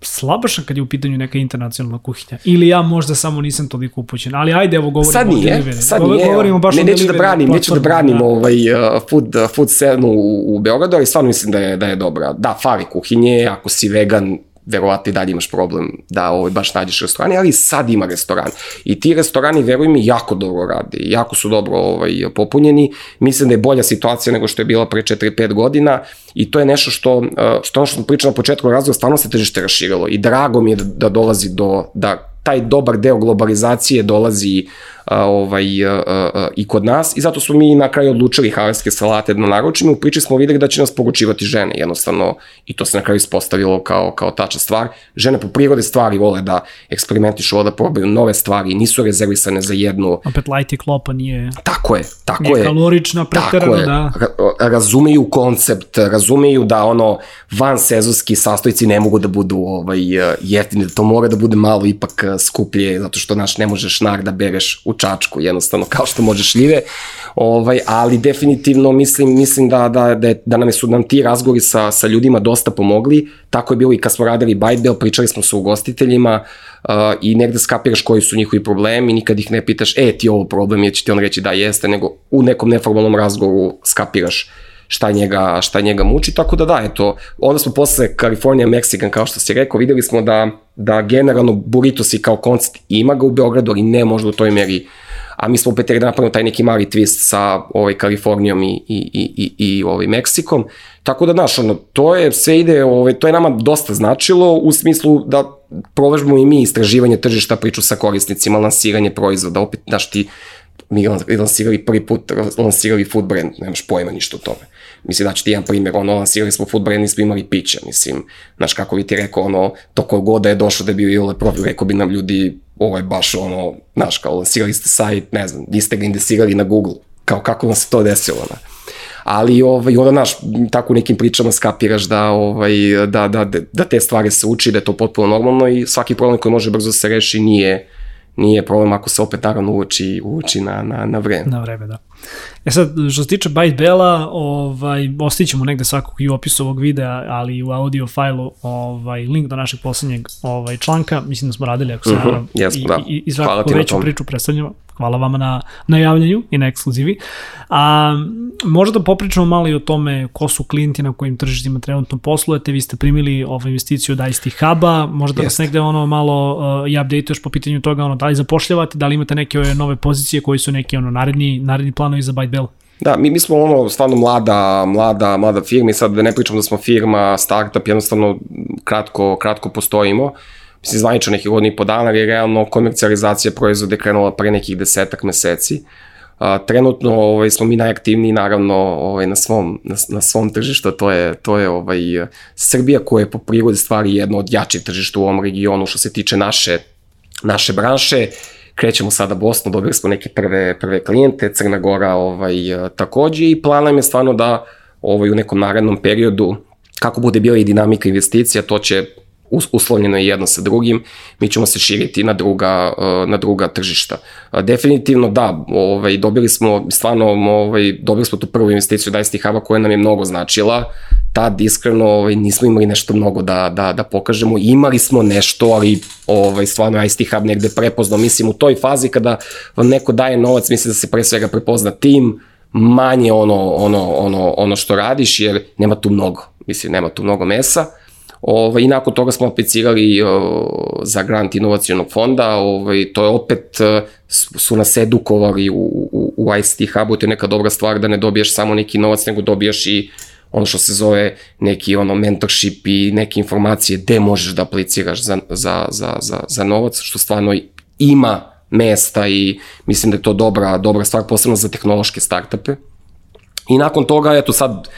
slabašan kad je u pitanju neka internacionalna kuhinja. Ili ja možda samo nisam toliko upućen. Ali ajde, evo govorimo sad nije, o delivery. Sad nije, govorimo baš ne, neću da branim, neću da branim da. ovaj, uh, food, food scenu u, u Beogradu, ali stvarno mislim da je, da je dobra. Da, fali kuhinje, ako si vegan, verovatno i dalje imaš problem da ovaj, baš nađeš restorani, ali sad ima restoran. I ti restorani, veruj mi, jako dobro rade, jako su dobro ovaj, popunjeni. Mislim da je bolja situacija nego što je bila pre 4-5 godina i to je nešto što, eh, što ono što smo pričali na početku razvoja, stvarno se težište raširilo i drago mi je da, da dolazi do, da taj dobar deo globalizacije dolazi a, ovaj, i kod nas i zato smo mi na kraju odlučili havarske salate da naručimo. U priči smo videli da će nas poručivati žene jednostavno i to se na kraju ispostavilo kao, kao tačna stvar. Žene po prirode stvari vole da eksperimentišu, vole da probaju nove stvari, nisu rezervisane za jednu. Opet light i klopa nije... Tako je, tako nije je. kalorična preterano, da. Ra razumeju koncept, razumeju da ono van sezonski sastojci ne mogu da budu ovaj, jeftini, da to mora da bude malo ipak skuplje, zato što naš ne možeš nar da bereš u Čačku, jednostavno kao što možeš ljive, ovaj, ali definitivno mislim, mislim da, da, da, da nam su nam ti razgovori sa, sa ljudima dosta pomogli, tako je bilo i kad smo radili Bell, pričali smo sa ugostiteljima uh, i negde skapiraš koji su njihovi problemi, nikad ih ne pitaš, e ti ovo problem je, će ti on reći da jeste, nego u nekom neformalnom razgovoru skapiraš šta njega, šta njega muči, tako da da, eto, onda smo posle California Mexican, kao što si rekao, videli smo da, da generalno burritosi kao koncept ima ga u Beogradu, ali ne možda u toj meri a mi smo opet da napravimo taj neki mali twist sa ovaj Kalifornijom i, i, i, i, i ovaj Meksikom. Tako da, znaš, ono, to je, sve ide, ovaj, to je nama dosta značilo u smislu da provežbamo i mi istraživanje tržišta, priču sa korisnicima, lansiranje proizvoda, opet, znaš, ti mi lansirali prvi put, lansirali food brand, nemaš pojma ništa o tome. Mislim, da ću ti jedan primjer, ono, lansirali smo food brand, nismo imali pića, mislim, znaš, kako bi ti rekao, ono, to god da je došlo da bi bio ile profil, rekao bi nam ljudi, ovo je baš ono, znaš, kao lansirali ste sajt, ne znam, di ste ga indesirali na Google, kao kako vam se to desilo. Na. Ali ovaj, onda, naš, tako u nekim pričama skapiraš da, ovaj, da, da, da te stvari se uči, da je to potpuno normalno i svaki problem koji može brzo se reši nije, nije problem ako se opet naravno uči, uči na, na, na vreme. Na vreme, da. E sad, što se tiče Byte Bella, ovaj, ostićemo negde svakog i u opisu ovog videa, ali i u audio fajlu ovaj, link do našeg poslednjeg ovaj, članka. Mislim da smo radili, ako se uh -huh, yes, i, da. i, i svakako veću priču predstavljamo. Hvala vama na najavljanju i na ekskluzivi. A, možda da popričamo malo i o tome ko su klijenti na kojim tržištima trenutno poslujete. Vi ste primili ovu investiciju od ICT Huba, možda nas negde ono malo uh, i update još po pitanju toga, ono, da li zapošljavate, da li imate neke nove pozicije koji su neki ono, naredni, naredni planovi za Byte Bell? Da, mi, mi smo ono stvarno mlada, mlada, mlada firma i sad da ne pričam da smo firma, startup, jednostavno kratko, kratko postojimo. Mislim, zvanično nekih godina i po dana, ali realno komercijalizacija proizvode krenula pre nekih desetak meseci. A, trenutno ovaj, smo mi najaktivniji naravno ovaj, na, svom, na, na svom tržištu, to je, to je ovaj, Srbija koja je po prirodi stvari jedno od jačih tržišta u ovom regionu što se tiče naše, naše branše krećemo sada Bosnu, dobili smo neke prve, prve klijente, Crna Gora ovaj, takođe i plan nam je stvarno da ovaj, u nekom narednom periodu kako bude bila i dinamika investicija, to će uslovljeno je jedno sa drugim, mi ćemo se širiti na druga, na druga tržišta. Definitivno da, ovaj, dobili smo, stvarno, ovaj, dobili smo tu prvu investiciju ICT Hub-a koja nam je mnogo značila, tad iskreno ovaj, nismo imali nešto mnogo da, da, da pokažemo, imali smo nešto, ali ovaj, stvarno ICT Hub negde prepoznao, mislim u toj fazi kada vam neko daje novac, mislim da se pre svega prepozna tim, manje ono, ono, ono, ono što radiš, jer nema tu mnogo, mislim, nema tu mnogo mesa, Ovaj, I nakon toga smo aplicirali za grant inovacijonog fonda, ovaj, to je opet, uh, su nas edukovali u, u, u ICT Hubu, to je neka dobra stvar da ne dobiješ samo neki novac, nego dobiješ i ono što se zove neki ono mentorship i neke informacije gde možeš da apliciraš za, za, za, za, za novac, što stvarno ima mesta i mislim da je to dobra, dobra stvar, posebno za tehnološke startupe. I nakon toga, eto sad,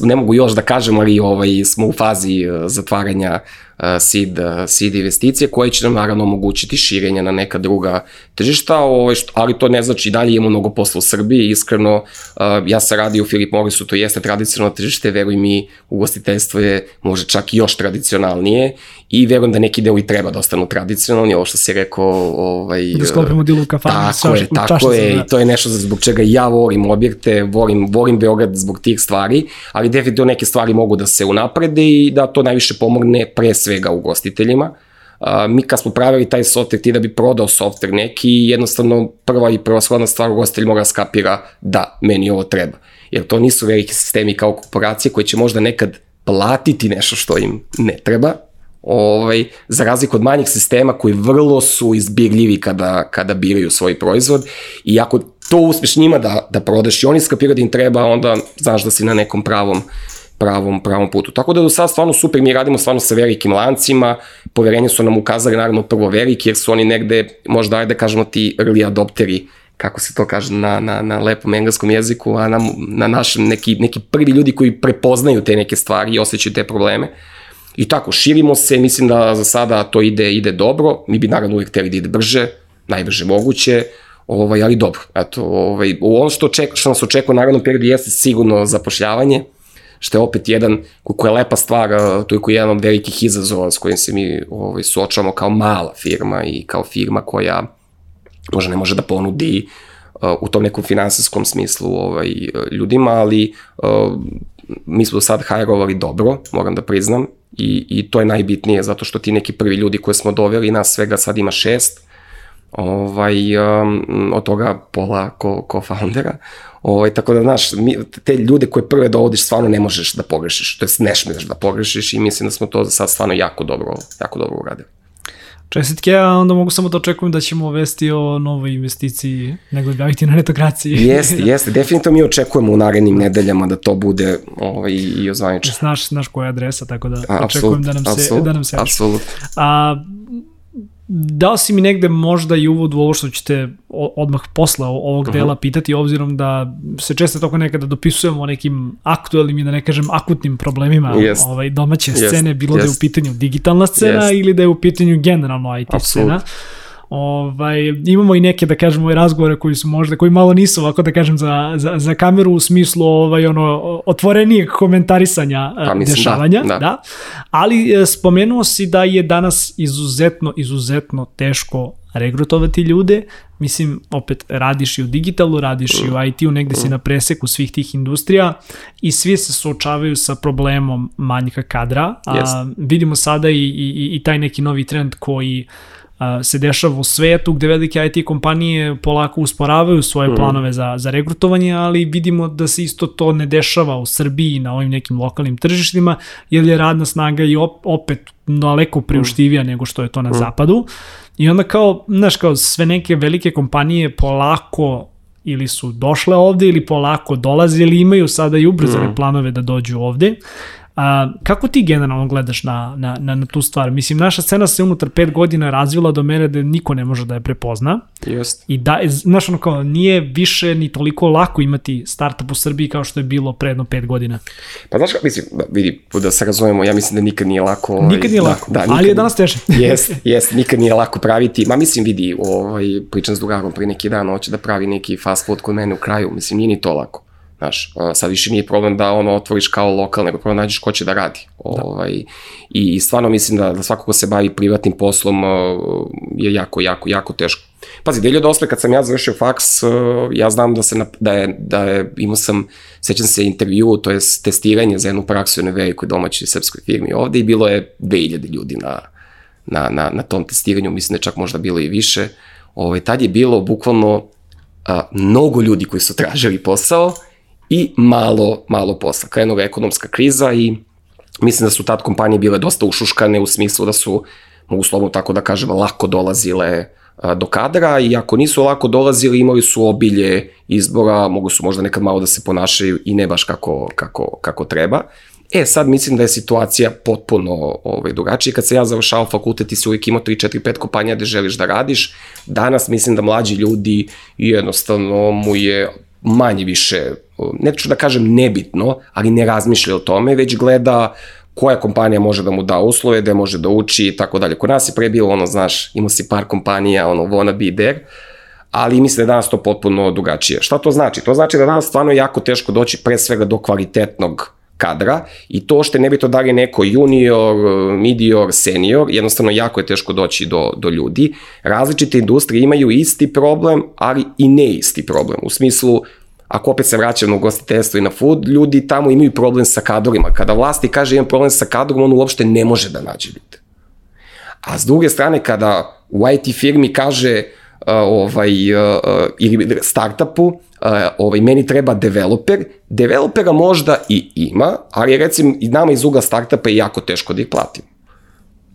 ne mogu još da kažem, ali ovaj, smo u fazi uh, zatvaranja uh, seed, uh, seed investicije koje će nam naravno omogućiti širenje na neka druga tržišta, ovaj, što, ali to ne znači dalje imamo mnogo posla u Srbiji, iskreno ja sam radio u Filip Morrisu, to jeste tradicionalno tržište, veruj mi, ugostiteljstvo je može čak i još tradicionalnije i verujem da neki deo i treba da ostanu tradicionalni, ovo što si rekao... Ovaj, da sklopimo dilu u kafanu. Tako je, tako je, i to je nešto zbog čega ja volim objekte, volim, volim Beograd zbog tih stvari, ali definitivno neke stvari mogu da se unaprede i da to najviše pomogne pre svega ugostiteljima. Uh, mi kad smo pravili taj software, ti da bi prodao software neki, jednostavno prva i prvoshodna stvar ugostitelj mora da skapira da, meni ovo treba. Jer to nisu veliki sistemi kao korporacije koje će možda nekad platiti nešto što im ne treba, ovaj, za razliku od manjih sistema koji vrlo su izbirljivi kada, kada biraju svoj proizvod i ako to uspeš njima da, da prodaš i oni skapiraju da im treba, onda znaš da si na nekom pravom pravom, pravom putu. Tako da do sad stvarno super, mi radimo stvarno sa velikim lancima, poverenje su nam ukazali naravno prvo veliki, jer su oni negde, možda ajde da kažemo ti early adopteri, kako se to kaže na, na, na lepom engleskom jeziku, a na, na našem neki, neki prvi ljudi koji prepoznaju te neke stvari i osjećaju te probleme. I tako, širimo se, mislim da za sada to ide, ide dobro, mi bi naravno uvijek hteli da ide brže, najbrže moguće, ovaj, ali dobro. Eto, ovaj, ono što, ček, što nas očekuje u narednom periodu jeste sigurno zapošljavanje, što je opet jedan, koliko je lepa stvar, to je koji jedan od velikih izazova s kojim se mi ovaj, suočavamo kao mala firma i kao firma koja možda ne može da ponudi u tom nekom finansijskom smislu ovaj, ljudima, ali mi smo do sad hajrovali dobro, moram da priznam, i, i to je najbitnije, zato što ti neki prvi ljudi koje smo doveli, nas svega sad ima šest, ovaj, um, od toga pola ko, ko foundera, ovaj, tako da, znaš, mi, te ljude koje prve dovodiš stvarno ne možeš da pogrešiš, to je ne smiješ da pogrešiš i mislim da smo to za sad stvarno jako dobro, jako dobro uradili. Čestitke, a onda mogu samo da očekujem da ćemo vesti o novoj investiciji nego gaviti na netokraciji. *laughs* Jeste, *laughs* jeste. Definitivno mi očekujemo u narednim nedeljama da to bude ovaj, i ozvanično. Znaš, znaš koja je adresa, tako da absolut, očekujem da nam se, absolut, da nam se Apsolutno. A dao si mi negde možda i uvod u ovo što ćete odmah posle ovog uh -huh. dela pitati, obzirom da se često toko nekada dopisujemo o nekim aktualnim i da ne kažem akutnim problemima yes. ovaj, domaće yes. scene, bilo yes. da je u pitanju digitalna scena yes. ili da je u pitanju generalno IT Absolut. scena. Ovaj, imamo i neke, da kažemo, razgovore koji su možda, koji malo nisu ovako, da kažem, za, za, za kameru u smislu ovaj, ono, otvorenijeg komentarisanja pa, mislim, dešavanja. Da, da. da. Ali e, spomenuo si da je danas izuzetno, izuzetno teško regrutovati ljude, mislim, opet radiš i u digitalu, radiš i u IT-u, negde si na preseku svih tih industrija i svi se suočavaju sa problemom manjka kadra. A, yes. vidimo sada i, i, i taj neki novi trend koji se dešava u svetu gde velike IT kompanije polako usporavaju svoje mm. planove za, za regrutovanje, ali vidimo da se isto to ne dešava u Srbiji na ovim nekim lokalnim tržištima, jer je radna snaga i op, opet daleko priuštivija mm. nego što je to na mm. zapadu. I onda kao, znaš, kao sve neke velike kompanije polako ili su došle ovde ili polako dolaze ili imaju sada i ubrzane mm. planove da dođu ovde. A, kako ti generalno gledaš na, na, na, na tu stvar? Mislim, naša scena se unutar pet godina razvila do mere da niko ne može da je prepozna. Just. I da, znaš, ono kao, nije više ni toliko lako imati startup u Srbiji kao što je bilo pre jedno pet godina. Pa znaš mislim, da, vidi, da se razumemo, ja mislim da nikad nije lako. Ovaj, nikad nije da, lako, da, nikad, ali je danas teže. *laughs* Jest, jest, nikad nije lako praviti. Ma mislim, vidi, ovaj, pričam s drugarom pre neki dan, hoće da pravi neki fast food kod mene u kraju, mislim, nije ni to lako. Znaš, sad više nije problem da ono otvoriš kao lokal, nego problem da nađeš ko će da radi. Da. Ovaj, i, I stvarno mislim da, da svako ko se bavi privatnim poslom je jako, jako, jako teško. Pazi, 2008. kad sam ja završio faks, ja znam da, se da, je, da je, imao sam, sećam se intervju, to je testiranje za jednu praksu u jednoj velikoj domaćoj srpskoj firmi ovde i bilo je 2000 ljudi na, na, na, na tom testiranju, mislim da je čak možda bilo i više. Ovaj, tad je bilo bukvalno a, mnogo ljudi koji su tražili posao, i malo, malo posla. Krenula ekonomska kriza i mislim da su tad kompanije bile dosta ušuškane u smislu da su, mogu slobodno tako da kažem, lako dolazile do kadra i ako nisu lako dolazili imali su obilje izbora, mogu su možda nekad malo da se ponašaju i ne baš kako, kako, kako treba. E, sad mislim da je situacija potpuno ovaj, drugačija. Kad se ja završao fakultet, ti si uvijek imao 3, 4, 5 kompanija gde želiš da radiš. Danas mislim da mlađi ljudi jednostavno mu je manje više, neću da kažem nebitno, ali ne razmišlja o tome, već gleda koja kompanija može da mu da uslove, gde može da uči i tako dalje. Kod nas je pre bilo ono, znaš, imao si par kompanija, ono, wanna be there, ali mislim da je danas to potpuno drugačije. Šta to znači? To znači da danas stvarno je jako teško doći pre svega do kvalitetnog kadra i to što ne bi to da li neko junior, medior, senior, jednostavno jako je teško doći do, do ljudi. Različite industrije imaju isti problem, ali i ne isti problem. U smislu, ako opet se vraćam na ugostiteljstvo i na food, ljudi tamo imaju problem sa kadrima. Kada vlasti kaže imam problem sa kadrom, on uopšte ne može da nađe ljude. A s druge strane, kada u IT firmi kaže uh, ovaj, uh, ili startupu, ovaj, meni treba developer, developera možda i ima, ali recimo i nama iz ugla startupa je jako teško da ih platimo.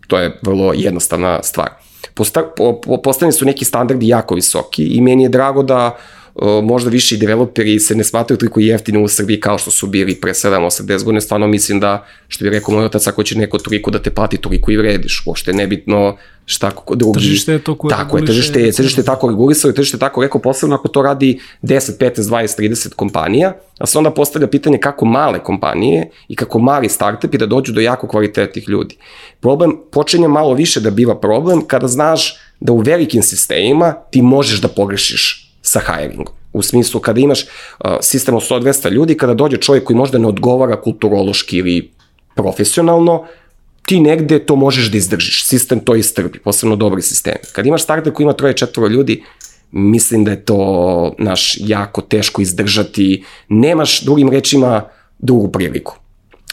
To je vrlo jednostavna stvar. Posta, po, po, postavljeni su neki standardi jako visoki i meni je drago da uh, možda više i developeri se ne smatruju toliko jeftino u Srbiji kao što su bili pre 7-80 godina, stvarno mislim da, što bi rekao moj otac, ako će neko toliko da te plati, toliko i vrediš, uopšte nebitno šta drugi. Tržište je to koje Tako je, tržište je, tržište je tako regulisalo, tržište je tako rekao posebno ako to radi 10, 15, 20, 30 kompanija, a se onda postavlja pitanje kako male kompanije i kako mali startupi da dođu do jako kvalitetnih ljudi. Problem počinje malo više da biva problem kada znaš da u velikim sistemima ti možeš da pogrešiš sa hiringom. U smislu kada imaš uh, sistem od 100-200 ljudi, kada dođe čovjek koji možda ne odgovara kulturološki ili profesionalno, ti negde to možeš da izdržiš. Sistem to istrpi, posebno dobri sistemi. Kad imaš startup koji ima troje, četvoro ljudi, mislim da je to naš jako teško izdržati. Nemaš drugim rečima drugu priliku.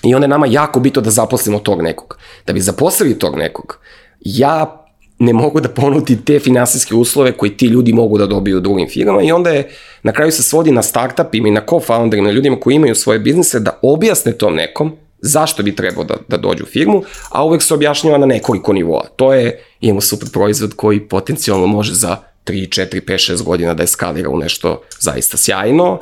I onda je nama jako bitno da zaposlimo tog nekog. Da bi zaposlili tog nekog, ja ne mogu da ponudi te finansijske uslove koji ti ljudi mogu da dobiju u drugim firmama i onda je na kraju se svodi na startupima i na co-founderima, ljudima koji imaju svoje biznise da objasne tom nekom zašto bi trebao da, da dođu u firmu, a uvek se objašnjava na nekoliko nivoa. To je, imamo super proizvod koji potencijalno može za 3, 4, 5, 6 godina da eskalira u nešto zaista sjajno,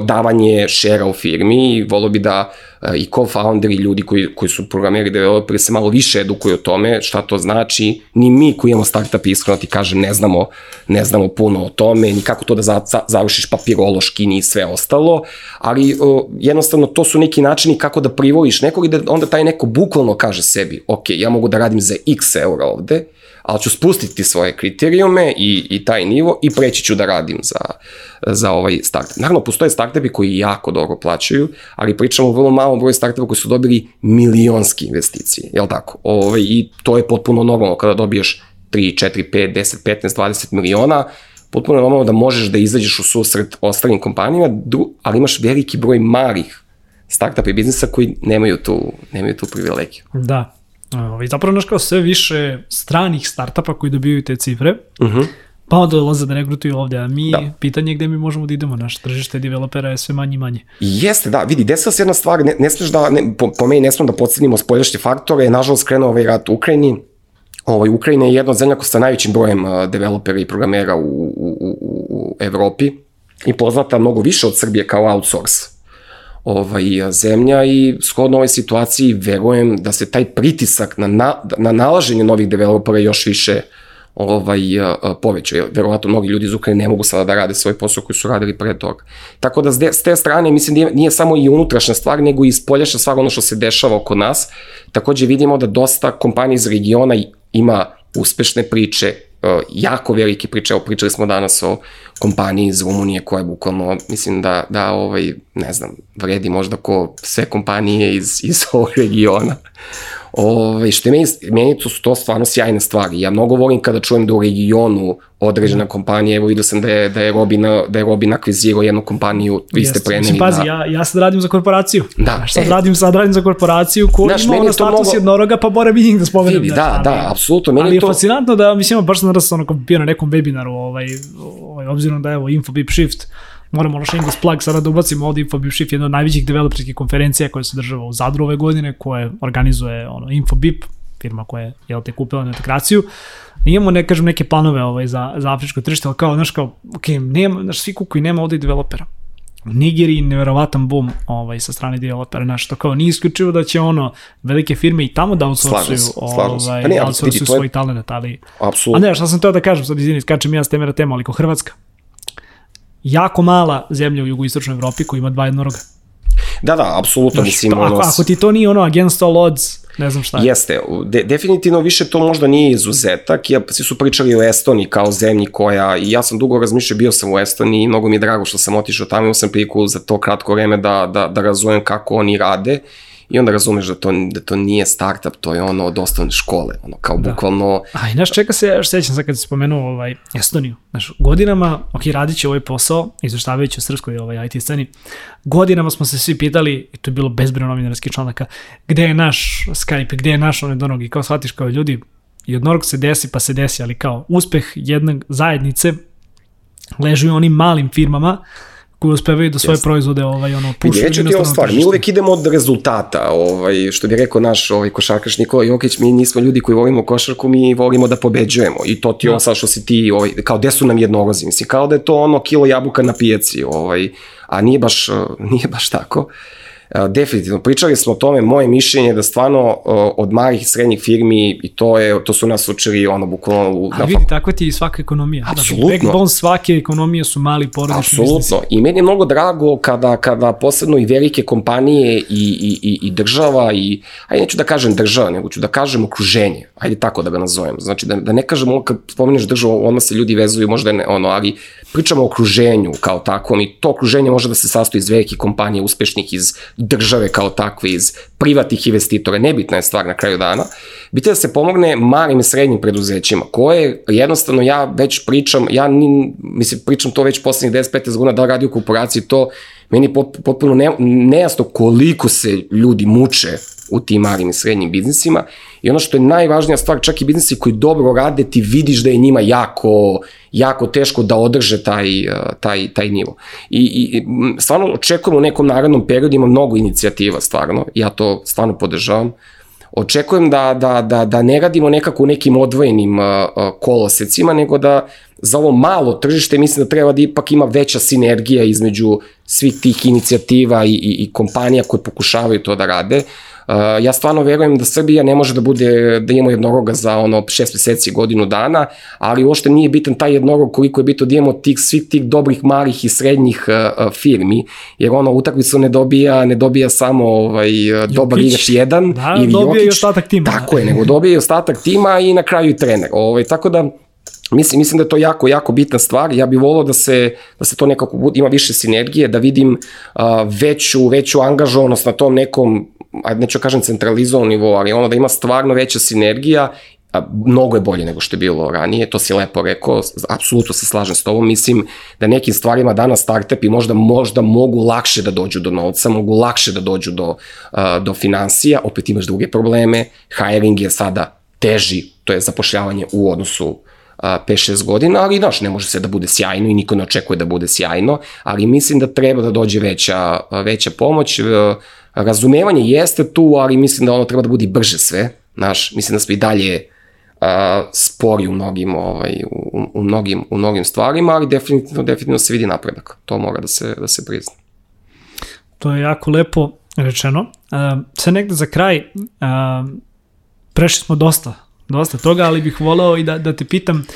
davanje šera u firmi i volio bi da e, i co-founder i ljudi koji, koji su programeri, developeri se malo više edukuju o tome šta to znači. Ni mi koji imamo startup iskreno ti kažem ne znamo, ne znamo puno o tome, ni kako to da za, za, završiš papirološki ni sve ostalo, ali o, jednostavno to su neki načini kako da privoliš nekog i da onda taj neko bukvalno kaže sebi, ok, ja mogu da radim za x eura ovde, ali ću spustiti svoje kriterijume i, i taj nivo i preći ću da radim za, za ovaj startup. Naravno, postoje startupi koji jako dobro plaćaju, ali pričamo o vrlo malom broju startupa koji su dobili milionski investicije, jel tako? Ovaj, I to je potpuno normalno kada dobiješ 3, 4, 5, 10, 15, 20 miliona, potpuno normalno da možeš da izađeš u susret ostalim kompanijama, ali imaš veliki broj malih startupa i biznisa koji nemaju tu, nemaju tu privilegiju. Da. Ovaj, zapravo naš kao sve više stranih startupa koji dobijaju te cifre, uh mhm. -huh. pa onda dolaze da regrutuju ovde, a mi, da. pitanje je gde mi možemo da idemo, naš tržište developera je sve manje i manje. Jeste, da, vidi, desila se jedna stvar, ne, ne smeš da, ne, po, po meni ne smemo da podcenimo spoljašnje faktore, nažalost krenuo ovaj rat u Ukrajini, Ovaj, Ukrajina je jedna od zemlja sa najvećim brojem uh, developera i programera u, u, u, u Evropi i poznata mnogo više od Srbije kao outsource ovaj, zemlja i shodno ovoj situaciji verujem da se taj pritisak na, na, na nalaženje novih developera još više ovaj, povećao. Verovatno mnogi ljudi iz Ukrajine ne mogu sada da rade svoj posao koji su radili pre toga. Tako da s te strane mislim da nije samo i unutrašnja stvar, nego i spoljašnja stvar ono što se dešava oko nas. Takođe vidimo da dosta kompanija iz regiona ima uspešne priče, jako velike priče, evo pričali smo danas o kompaniji iz Rumunije koja je bukvalno, mislim da, da ovaj, ne znam, vredi možda ko sve kompanije iz, iz ovog regiona. Ove, ovaj, što je meni, meni to su to stvarno sjajne stvari. Ja mnogo volim kada čujem da u regionu određena kompanija, evo vidio sam da je, da je Robin, da je Robin akvizirao jednu kompaniju, vi ste preneli. Mislim, pazi, ja, ja sad radim za korporaciju. Da. Sad, e, radim, sad radim za korporaciju koja ima ono status mnogo... jednoroga, pa moram i njih da spomenem. Vidi, da, da, da, apsolutno. Meni ali je to... fascinantno da, mislim, baš sam ono, bio na nekom webinaru, ovaj, ovaj, obzirom da evo, Infobip Shift, moramo ono shameless plug sada da ubacimo ovde Infobip Shift, jedna od najvećih developerskih konferencija koja se država u Zadru ove godine, koje organizuje ono, Infobip, firma koja je jel te kupila na integraciju. I imamo ne kažem neke planove ovaj za za afričko tržište, al kao znaš kao ok, nema, znaš svi kukuju, nema ovde developera. U Nigeriji neverovatan boom ovaj, sa strane developera, znaš, to kao nije isključivo da će ono velike firme i tamo da outsourcuju ovaj, pa outsourcuju svoj je... talent, ali... Apsolutno. A ne, šta sam teo da kažem, sad izvini, skačem ja s teme na temu, ali ko Hrvatska, jako mala zemlja u jugoistočnoj Evropi koja ima dva jednoroga. Da, da, apsolutno. Mislim, ako, ono... ako ti to nije ono against all odds, ne znam šta je. Jeste, de, definitivno više to možda nije izuzetak, ja, svi su pričali o Estoniji kao zemlji koja, i ja sam dugo razmišljao, bio sam u Estoniji i mnogo mi je drago što sam otišao tamo, imao sam priliku za to kratko vreme da, da, da razumem kako oni rade I onda razumeš da to, da to nije startup, to je ono od osnovne škole, ono kao da. bukvalno... A i znaš čeka se, još sećam sad kad si spomenuo ovaj, Estoniju, znaš, godinama, ok, radit će ovaj posao, izveštavajući o srpskoj ovaj, IT sceni, godinama smo se svi pitali, i to je bilo bezbroj novinarskih članaka, gde je naš Skype, gde je naš onedonog, i kao shvatiš kao ljudi, i odnorog se desi pa se desi, ali kao uspeh jedne zajednice leži u onim malim firmama koji uspevaju da svoje Jeste. proizvode ovaj, ono, pušu. Reći ti ovo stvar, mi uvek idemo od rezultata, ovaj, što bi rekao naš ovaj, košarkaš Nikola Jokić, mi nismo ljudi koji volimo košarku, mi volimo da pobeđujemo i to ti da. ovo sad što si ti, ovaj, kao gde su nam jednorozi, mislim, kao da je to ono kilo jabuka na pijaci, ovaj, a nije baš, nije baš tako. Uh, definitivno, pričali smo o tome, moje mišljenje je da stvarno od malih i srednjih firmi i to je, to su nas učili ono bukvalno u, A vidi, tako ti i svaka ekonomija. Apsolutno. Znači, backbone svake ekonomije su mali porodični Apsolutno. Biznisi. I meni je mnogo drago kada, kada posebno i velike kompanije i, i, i, i država i, ajde neću da kažem država, nego ću da kažem okruženje, ajde tako da ga nazovem. Znači da, da ne kažem ono kad spomeneš državu, odmah se ljudi vezuju, možda ne, ono, ali pričamo o okruženju kao takvom i to okruženje može da se sastoji iz velikih kompanija, uspešnih iz države kao takve, iz privatnih investitora, nebitna je stvar na kraju dana, biti da se pomogne malim i srednjim preduzećima, koje jednostavno ja već pričam, ja ni, mislim, pričam to već poslednjih 10-15 godina da radi u korporaciji, to meni potpuno ne, nejasno koliko se ljudi muče u tim malim i srednjim biznisima i ono što je najvažnija stvar, čak i biznisi koji dobro rade, ti vidiš da je njima jako, jako teško da održe taj, eh, taj, taj nivo. I, i stvarno očekujemo u nekom narednom periodu, ima mnogo inicijativa stvarno, ja to stvarno podržavam, očekujem da, da, da, da ne radimo nekako u nekim odvojenim uh, kolosecima, nego da za ovo malo tržište mislim da treba da ipak ima veća sinergija između svih tih inicijativa i, i, i kompanija koje pokušavaju to da rade. Ja stvarno verujem da Srbija ne može da bude, da imamo jednoroga za ono šest meseci, godinu dana, ali uopšte nije bitan taj jednorog koliko je bito da imamo tih, svih tih dobrih, malih i srednjih uh, firmi, jer ono utakmicu ne dobija, ne dobija samo ovaj, dobar igrač jedan da, ili dobija Jokić, i ostatak tima. Tako je, nego dobija i ostatak tima i na kraju i trener. Ovaj, tako da, Mislim, mislim da je to jako, jako bitna stvar. Ja bih volao da se, da se to nekako ima više sinergije, da vidim uh, veću, veću angažovanost na tom nekom ajde neću kažem centralizovan nivo, ali ono da ima stvarno veća sinergija a, mnogo je bolje nego što je bilo ranije, to si lepo rekao, apsolutno se slažem s tobom, mislim da nekim stvarima danas startupi možda, možda mogu lakše da dođu do novca, mogu lakše da dođu do, uh, do financija, opet imaš druge probleme, hiring je sada teži, to je zapošljavanje u odnosu 5-6 godina, ali znaš, ne može se da bude sjajno i niko ne očekuje da bude sjajno, ali mislim da treba da dođe veća, veća pomoć, razumevanje jeste tu, ali mislim da ono treba da bude brže sve, znaš, mislim da smo i dalje a, spori u mnogim, ovaj, u, u, mnogim, u mnogim stvarima, ali definitivno, definitivno se vidi napredak, to mora da se, da se prizna. To je jako lepo rečeno. Uh, sve negde za kraj, uh, prešli smo dosta dosta toga, ali bih voleo i da, da te pitam,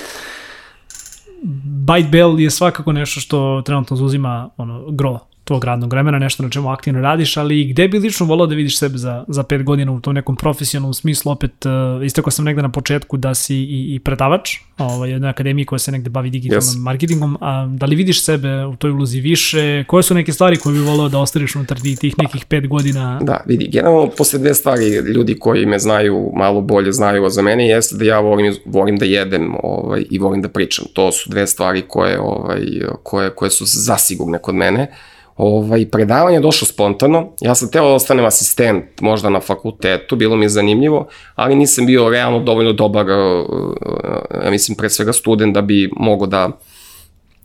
Byte Bell je svakako nešto što trenutno zauzima ono, gro tvog radnog vremena, nešto na čemu aktivno radiš, ali gde bi lično volao da vidiš sebe za, za pet godina u tom nekom profesionalnom smislu, opet uh, istako sam negde na početku da si i, i predavač ovaj, jednoj akademiji koja se negde bavi digitalnom yes. marketingom, a da li vidiš sebe u toj ulozi više, koje su neke stvari koje bi volao da ostariš unutar tih nekih pet godina? Da, vidi, generalno posle dve stvari ljudi koji me znaju malo bolje znaju za mene jeste da ja volim, volim da jedem ovaj, i volim da pričam. To su dve stvari koje, ovaj, koje, koje su zasigurne kod mene. Ovaj, predavanje je došlo spontano, ja sam teo da ostanem asistent možda na fakultetu, bilo mi je zanimljivo, ali nisam bio realno dovoljno dobar, uh, uh, ja mislim pre svega student da bi mogo da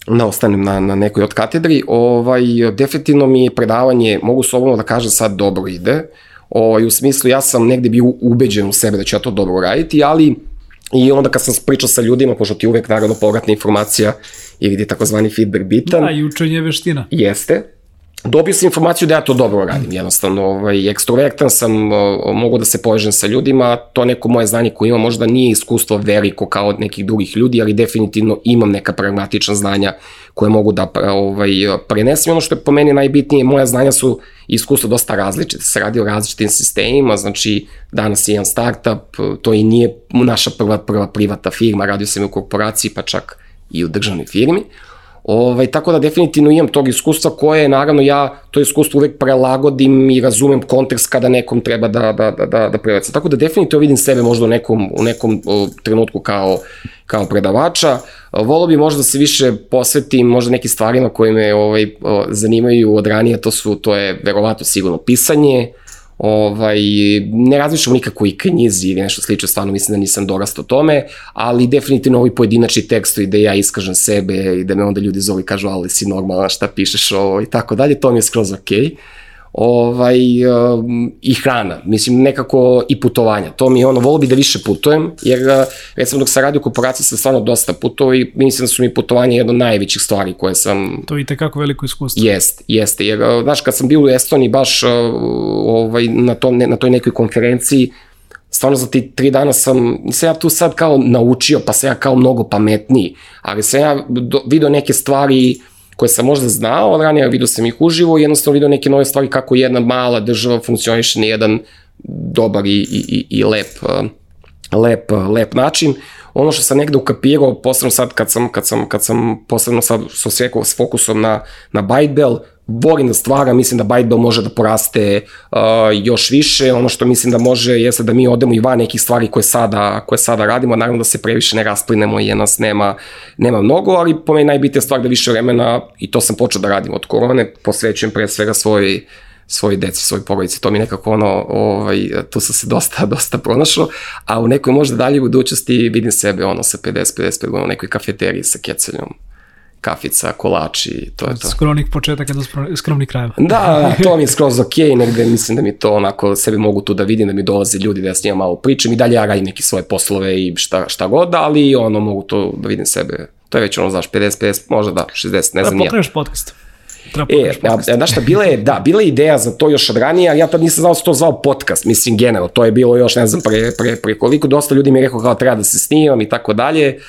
da ostanem na, na nekoj od katedri. Ovaj, definitivno mi je predavanje, mogu slobodno da kažem sad dobro ide, ovaj, u smislu ja sam negde bio ubeđen u sebe da ću ja to dobro raditi, ali I onda kad sam pričao sa ljudima, pošto ti uvek naravno povratna informacija ili gde je takozvani feedback bitan. Da, i učenje veština. Jeste, dobio sam informaciju da ja to dobro radim, jednostavno, ovaj, ekstrovertan sam, mogu da se povežem sa ljudima, to neko moje znanje koje imam možda nije iskustvo veliko kao od nekih drugih ljudi, ali definitivno imam neka pragmatična znanja koje mogu da ovaj, prenesem. Ono što je po meni najbitnije, moja znanja su iskustvo dosta različite, se radi o različitim sistemima, znači danas je jedan startup, to i nije naša prva, prva privata firma, radio sam u korporaciji, pa čak i u državnoj firmi. Ovaj, tako da definitivno imam tog iskustva koje, naravno, ja to iskustvo uvek prelagodim i razumem kontekst kada nekom treba da, da, da, da, da preveca. Tako da definitivno vidim sebe možda u nekom, u nekom trenutku kao, kao predavača. Volio bi možda da se više posvetim možda nekim stvarima koje me ovaj, zanimaju od ranije, to su, to je verovatno sigurno pisanje, Ovaj, ne razmišljam nikako i knjizi ili nešto slično, stvarno mislim da nisam dorastao tome, ali definitivno ovi pojedinačni tekstovi da ja iskažem sebe i da me onda ljudi zove i kažu ali si normalna šta pišeš ovo i tako dalje, to mi je skroz okej. Okay ovaj, um, i hrana, mislim nekako i putovanja. To mi je ono, volio bi da više putujem, jer uh, recimo dok sam radio u korporaciji sam stvarno dosta putovao i mislim da su mi putovanje jedno od najvećih stvari koje sam... To je i tekako veliko iskustvo. Jest, jeste, jer uh, znaš kad sam bio u Estoniji baš uh, ovaj, na, tom, na toj nekoj konferenciji, stvarno za ti tri dana sam, nisam ja tu sad kao naučio, pa sam ja kao mnogo pametniji, ali sam ja do, video neke stvari koje sam možda znao, ali ranije vidio sam ih uživo i jednostavno vidio neke nove stvari kako jedna mala država funkcioniše na jedan dobar i, i, i lep, lep, lep način. Ono što sam negde ukapirao, posebno sad kad sam, kad sam, kad sam posebno sad s fokusom na, na Bytebell, volim da stvara, mislim da Bytebell može da poraste uh, još više, ono što mislim da može jeste da mi odemo i van nekih stvari koje sada, koje sada radimo, naravno da se previše ne rasplinemo i nas nema, nema mnogo, ali po meni najbitnija stvar da više vremena, i to sam počeo da radim od korone, posvećujem pre svega svoj svoj deci, svoj porodici, to mi nekako ono, ovaj, tu sam se dosta, *laughs* dosta pronašao, a u nekoj možda dalje budućnosti vidim sebe ono sa 50-55 godina u nekoj kafeteriji sa keceljom kafica, kolači, to je to. Skromnih početaka do skromnih krajeva. Da, da, *laughs* to mi je skroz ok, negde mislim da mi to onako, sebi mogu tu da vidim, da mi dolaze ljudi da ja s njima malo pričam i dalje ja radim neke svoje poslove i šta, šta god, ali ono mogu to da vidim sebe, to je već ono, znaš, 50, 50, možda da, 60, ne da, znam ja. Da, podcast. Treba e, a, znaš šta, bila je, da, bila je ideja za to još od ranije, ali ja tad nisam znao da se to zvao podcast, mislim, generalno, to je bilo još, ne znam, pre, pre, pre koliko, dosta ljudi mi je rekao kao treba da se snimam i tako dalje,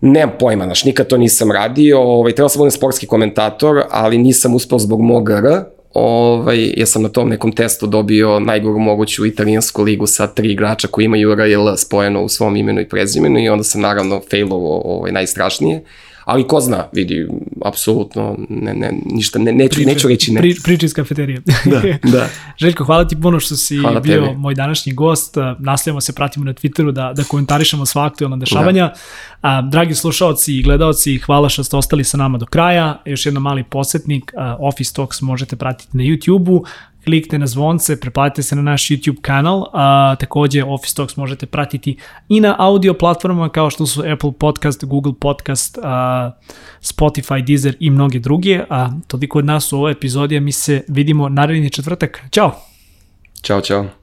Nemam pojma, znaš, nikad to nisam radio, ovaj, trebao sam da budem sportski komentator, ali nisam uspeo zbog mog R, ovaj, ja sam na tom nekom testu dobio najgoru moguću italijansku ligu sa tri igrača koji imaju R i L spojeno u svom imenu i prezimenu i onda sam naravno failovo ovaj, najstrašnije. Ali ko zna, vidi, apsolutno, ne, ne, ništa, ne, neću, priče, neću reći ne. Pri, priče iz kafeterije. da, da. *laughs* Željko, hvala ti puno što si hvala bio tebi. moj današnji gost. Nastavljamo se, pratimo na Twitteru da, da komentarišemo sva aktualna dešavanja. Da. A, dragi slušalci i gledalci, hvala što ste ostali sa nama do kraja. Još jedan mali podsjetnik, Office Talks možete pratiti na YouTube-u klikte na zvonce, preplatite se na naš YouTube kanal, a takođe Office Talks možete pratiti i na audio platformama kao što su Apple Podcast, Google Podcast, a, Spotify, Deezer i mnoge druge, a toliko od nas u ovoj epizodi, mi se vidimo naredni četvrtak. Ćao! Ćao, čao!